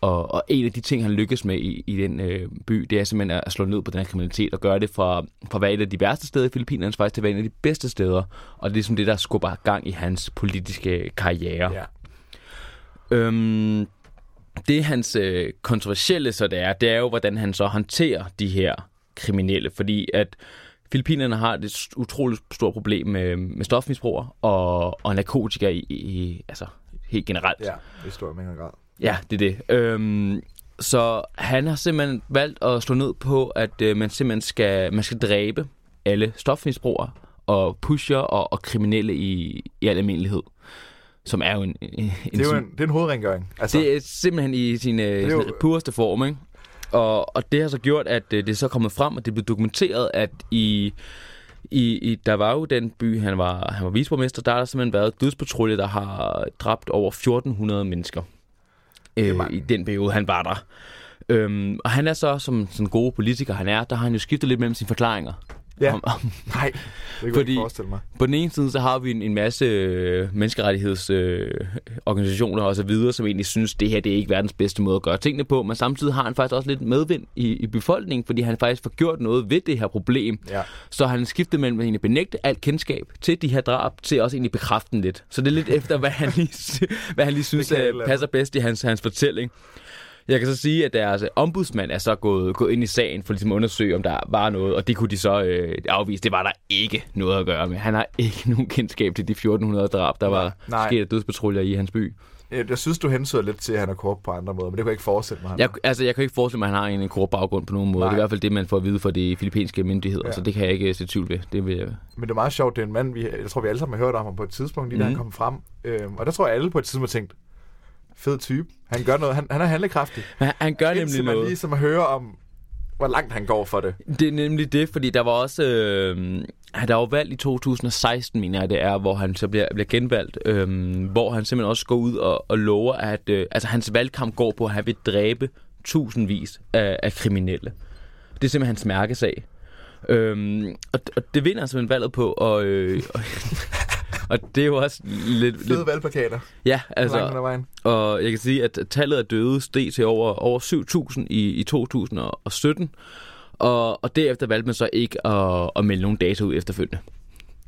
Og, og en af de ting, han lykkes med i, i den øh, by, det er simpelthen at slå ned på den her kriminalitet og gøre det fra, fra være et af de værste steder i Filippinerne faktisk til være en af de bedste steder. Og det er ligesom det, der skubber gang i hans politiske karriere. Ja. Øhm, det hans øh, kontroversielle så det er, det er jo, hvordan han så håndterer de her kriminelle. Fordi at Filippinerne har et utroligt stort problem med, med stofmisbrugere og, og narkotika i, i, altså helt generelt. Ja, i stor mængde grad. Ja, det er det. Øhm, så han har simpelthen valgt at slå ned på, at øh, man simpelthen skal, man skal dræbe alle stofmisbrugere og pusher og, og kriminelle i, i al almindelighed. Som er jo en... en Det er jo en, det er en hovedrengøring. Altså, det er simpelthen i sin, øh, jo- pureste form, ikke? Og, og det har så gjort, at øh, det er så kommet frem, og det blevet dokumenteret, at i, i, i der var jo den by, han var, han var viceborgmester, der har der simpelthen været dødspatrulje, der har dræbt over 1400 mennesker øh, i den periode, han var der. Øhm, og han er så, som sådan gode politiker han er, der har han jo skiftet lidt mellem sine forklaringer. Ja. Om, om, Nej, det kunne jeg ikke forestille mig. på den ene side, så har vi en, en masse øh, menneskerettighedsorganisationer øh, og så videre, som egentlig synes, det her det er ikke verdens bedste måde at gøre tingene på, men samtidig har han faktisk også lidt medvind i, i befolkningen, fordi han faktisk får gjort noget ved det her problem. Ja. Så han skiftet mellem at egentlig benægte alt kendskab til de her drab, til også egentlig bekræfte lidt. Så det er lidt efter, hvad han lige, hvad han lige synes kan øh, passer bedst i hans, hans fortælling. Jeg kan så sige, at deres ombudsmand er så gået, gået ind i sagen for ligesom at undersøge, om der var noget, og det kunne de så øh, afvise. Det var der ikke noget at gøre med. Han har ikke nogen kendskab til de 1400 drab, der var Nej. sket af dødspatruljer i hans by. Jeg, jeg synes, du hensyder lidt til, at han er korrupt på andre måder, men det kunne jeg ikke forestille mig. Jeg, altså, jeg kan ikke forestille mig, at han har en, korrupt baggrund på nogen måde. Nej. Det er i hvert fald det, man får at vide fra de filippinske myndigheder, Ja. så det kan jeg ikke se tvivl ved. Det vil jeg... Men det er meget sjovt, det er en mand, vi, jeg tror, vi alle sammen har hørt om ham på et tidspunkt, lige da Mhm. han kom frem. Øhm, og der tror jeg alle på et tidspunkt har tænkt, fed type. Han gør noget, han, han er handlekraftig. Han, han gør nemlig Indtil man noget. lige som at høre om, hvor langt han går for det. Det er nemlig det, fordi der var også... Øh, han der var valgt i 2016, mener jeg det er, hvor han så bliver, bliver genvalgt, øh, hvor han simpelthen også går ud og, og lover, at øh, altså, hans valgkamp går på, at han vil dræbe tusindvis af, af kriminelle. Det er simpelthen hans mærkesag. Øhm, og, og det vinder simpelthen valget på, og, øh, og, og det er jo også lidt... Fede lidt valgplakater. Ja, Langt altså, vejen. og jeg kan sige, at tallet af døde steg til over, over 7.000 i, i 2017, og, og derefter valgte man så ikke at, at melde nogen data ud efterfølgende.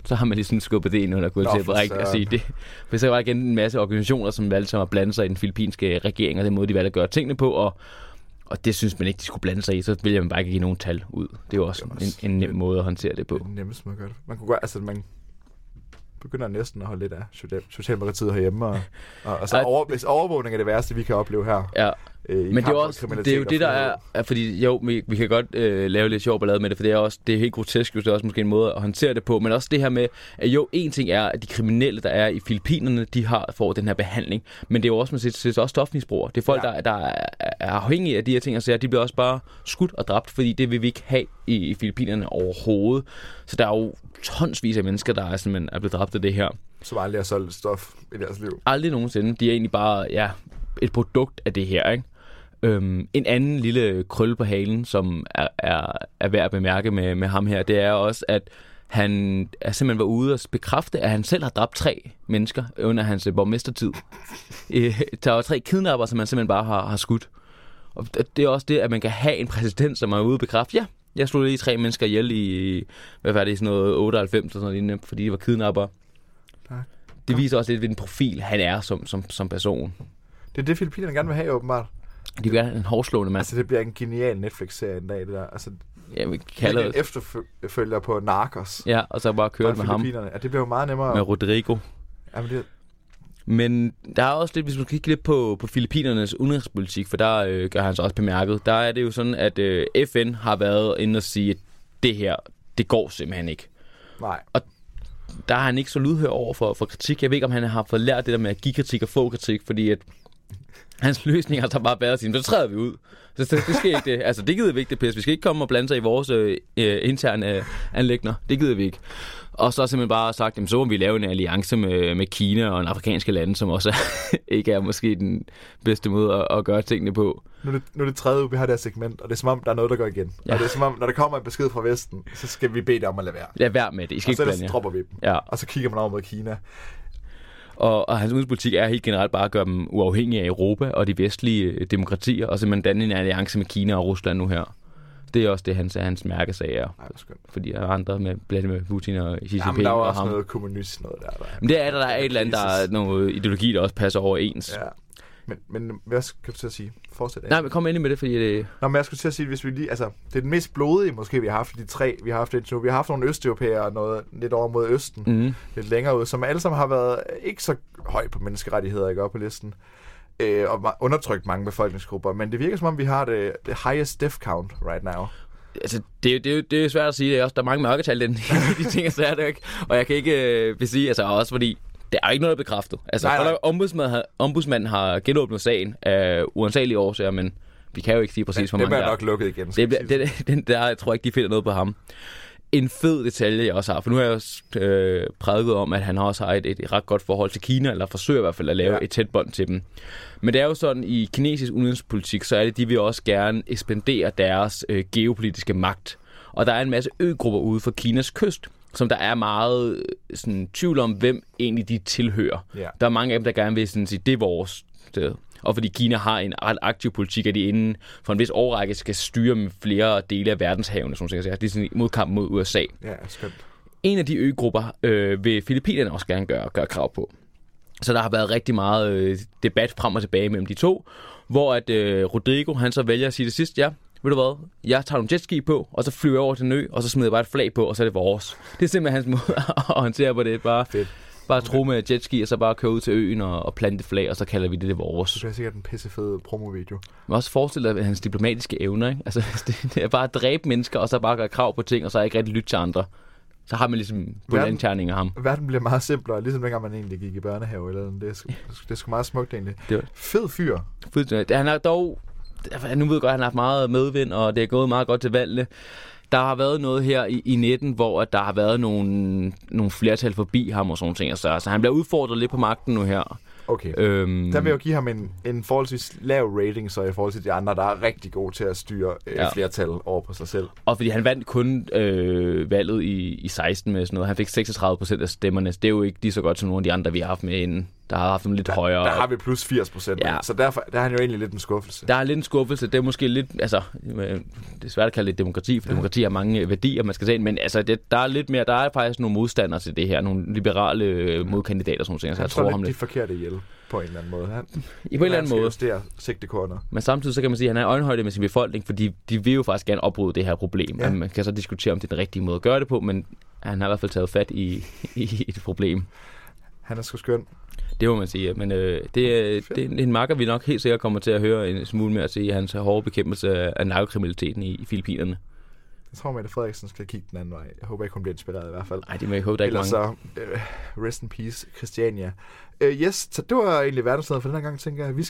Så har man ligesom skubbet det ind under gulvtæppet og ikke at sige det. For så var der igen en masse organisationer, som valgte sig at blande sig i den filippinske regering, og den måde, de valgte at gøre tingene på, og, og det synes man ikke, de skulle blande sig i, så ville man bare ikke give nogen tal ud. Det er jo også en, en nem måde at håndtere det på. Det er måde at gøre det. Man kunne gøre, altså man begynder næsten at holde lidt af social- Socialdemokratiet herhjemme, og, og, og så over, hvis overvågning er det værste, vi kan opleve her. Ja. Øh, i Men det er, også, det er jo det, der er, er fordi jo, vi, vi kan godt øh, lave lidt sjov ballade med det, for det er også det er helt grotesk, jo, det er også måske en måde at håndtere det på, men også det her med, at jo, en ting er, at de kriminelle, der er i Filippinerne, de har får den her behandling, men det er jo også, man siger, det er også stofmisbrugere. Det er folk, ja. der, der er, er afhængige af de her ting, og så de bliver også bare skudt og dræbt, fordi det vil vi ikke have i, i Filippinerne overhovedet. Så der er jo tonsvis af mennesker, der er, simpelthen er blevet dræbt af det her. Som aldrig har solgt stof i deres liv. Aldrig nogensinde. De er egentlig bare ja, et produkt af det her, ikke? Øhm, en anden lille krølle på halen, som er, er, er værd at bemærke med, med ham her, det er også, at han er simpelthen var ude og bekræfte, at han selv har dræbt tre mennesker under hans øh, borgmestertid. Øh, Der var tre kidnapper, som han simpelthen bare har, har skudt. Og det er også det, at man kan have en præsident, som er ude og bekræfte, ja, jeg slog lige tre mennesker ihjel i, hvad var det, sådan noget 98 eller sådan noget fordi de var kidnapper. Det viser også lidt, hvilken profil han er som, som, som person. Det er det, Filippinerne gerne vil have, åbenbart. De have en hårdslående mand. Altså, det bliver en genial Netflix-serie en dag, det der. Altså, Ja, vi kalder en det. efterfølger på Narcos. Ja, og så bare køre med ham. Ja, det bliver jo meget nemmere. Med Rodrigo. Jamen, det, Men der er også lidt, hvis man kigger lidt på, på Filippinernes udenrigspolitik, for der øh, gør han så også bemærket, der er det jo sådan, at øh, FN har været inde og sige, at det her, det går simpelthen ikke. nej. Og der er han ikke så lydhør over for, for kritik. Jeg ved ikke, om han har fået lært det der med at give kritik og få kritik, fordi at hans løsning har så bare været at sige, så træder vi ud. Så det, det sker ikke det. Altså, det gider vi ikke det pis. Vi skal ikke komme og blande sig i vores øh, øh, interne øh, anlægner. Det gider vi ikke. Og så har simpelthen bare sagt, jamen, så må vi lave en alliance med, med Kina og en afrikanske lande, som også ikke er måske den bedste måde at, at gøre tingene på. Nu er, det, nu er det tredje uge, vi har det her segment, og det er som om, der er noget, der går igen. Ja. Og det er som om, når der kommer en besked fra Vesten, så skal vi bede dem om at lade være. Lad være med det. I skal og så ikke blande dropper vi dem. Ja. Og så kigger man over mod Kina. Og, og hans udenrigspolitik er helt generelt bare at gøre dem uafhængige af Europa og de vestlige øh, demokratier, og simpelthen danne en alliance med Kina og Rusland nu her. Det er også det, hans, hans mærkesag er. Ej, hvor skønt. Fordi der er andre med, blandt med Putin og Xi Jinping men der er også ham. noget kommunist noget der. der Men det er der, der er et eller andet, der er noget ideologi, der også passer overens. Ja. Men, men hvad skal du til at sige? Fortsæt. Nej, men kom endelig med det, fordi det... Nå, men jeg skulle til at sige, hvis vi lige... Altså, det er den mest blodige, måske, vi har haft de tre, vi har haft indtil nu. Vi har haft nogle østeuropæere og noget lidt over mod Østen, Mhm. lidt længere ud, som alle sammen har været ikke så høj på menneskerettigheder, ikke op på listen. Øh, og undertrykt mange befolkningsgrupper. Men det virker som om, vi har det, det highest death count right now. Altså, det, er det, det er jo svært at sige. Det er også, der er mange mørketal i de ting, så er det ikke. Og jeg kan ikke øh, sige, altså også fordi, der er ikke noget, der er bekræftet. Altså, Nej, nej. Ombudsmanden, har, ombudsmanden har genåbnet sagen af uansagelige årsager, men vi kan jo ikke sige præcis, hvor det mange der er. nok lukket igen, Det, bliver, det, den der, jeg tror ikke, de finder noget på ham. En fed detalje, jeg også har, for nu har jeg også øh, prædiket om, at han også har et, et ret godt forhold til Kina, eller forsøger i hvert fald at lave ja. et tæt bånd til dem. Men det er jo sådan, i kinesisk udenrigspolitik, så er det, de vil også gerne ekspandere deres øh, geopolitiske magt. Og der er en masse øgrupper ude for Kinas kyst, som der er meget øh, sådan, tvivl om, hvem egentlig de tilhører. Ja. Der er mange af dem, der gerne vil sådan, sige, det er vores sted. Og fordi Kina har en ret aktiv politik, at de inden for en vis årrække skal styre med flere dele af verdenshavene, som jeg siger. Det er sådan en modkamp mod USA. Ja, skønt. En af de øgrupper øh, vil Filippinerne også gerne gøre, gøre krav på. Så der har været rigtig meget øh, debat frem og tilbage mellem de to, hvor at øh, Rodrigo han så vælger at sige det sidst, ja, ved du hvad, jeg tager nogle jetski på, og så flyver jeg over til en ø, og så smider jeg bare et flag på, og så er det vores. Det er simpelthen hans måde at håndtere på det. Bare, Fedt. bare tro med jetski, og så bare køre ud til øen og, og plante flag, og så kalder vi det det vores. Det bliver sikkert en pissefed promovideo. Men også forestille dig hans diplomatiske evner, ikke? Altså, det, det er bare at dræbe mennesker, og så bare gøre krav på ting, og så ikke rigtig lytte til andre. Så har man ligesom bundlandterning af ham. Verden bliver meget simplere, ligesom dengang man egentlig gik i børnehave. Eller noget. det, er, sgu- det er sgu meget smukt egentlig. Det var- Fed fyr. Fuldstændig. Han har dog... Nu ved jeg godt, at han har haft meget medvind, og det er gået meget godt til valgene. Der har været noget her i, i 19, hvor at der har været nogle, nogle flertal forbi ham og sådan ting. Så, så han bliver udfordret lidt på magten nu her. Okay. Øhm, Der vil jeg jo give ham en, en forholdsvis lav rating, så i forhold til de andre, der er rigtig gode til at styre øh. Ja. flertal over på sig selv. Og fordi han vandt kun øh, valget i, i 16 med sådan noget. Han fik 36 procent af stemmerne. Det er jo ikke lige så godt som nogle af de andre, vi har haft med inden. Der har haft dem lidt højere. Der har vi plus 80 procent, Ja. så derfor der er han jo egentlig lidt en skuffelse. Der er lidt en skuffelse. Det er måske lidt, altså, øh, det er svært at kalde det demokrati, for demokrati har mange øh, værdier, man skal se ind, men altså, det, der er lidt mere, der er faktisk nogle modstandere til det her, nogle liberale øh, modkandidater, sådan nogle ting, så han jeg tror tror lidt ham de lidt. forkerte ihjel på en eller anden måde. Han, I på en eller anden måde. justere sigtekornet. Men samtidig så kan man sige, at han er øjenhøjde med sin befolkning, fordi de vil jo faktisk gerne opbryde det her problem. Ja. Ja. Man kan så diskutere, om det er den rigtige måde at gøre det på, men han har i hvert fald taget fat i, i et problem. Han er sgu skøn. Det må man sige, men øh, det, er- det er en makker, vi nok helt sikkert kommer til at høre en smule mere til i hans hårde bekæmpelse af narkokriminaliteten i, i Filippinerne. Jeg tror, Mette Frederiksen skal kigge den anden vej. Jeg håber ikke, hun bliver inspireret i hvert fald. Nej, det må jeg håbe, der er ikke Ellers så, uh, rest in peace, Christiania. Uh, yes, så det var egentlig verdensnødet for den her gang, tænker jeg. Vi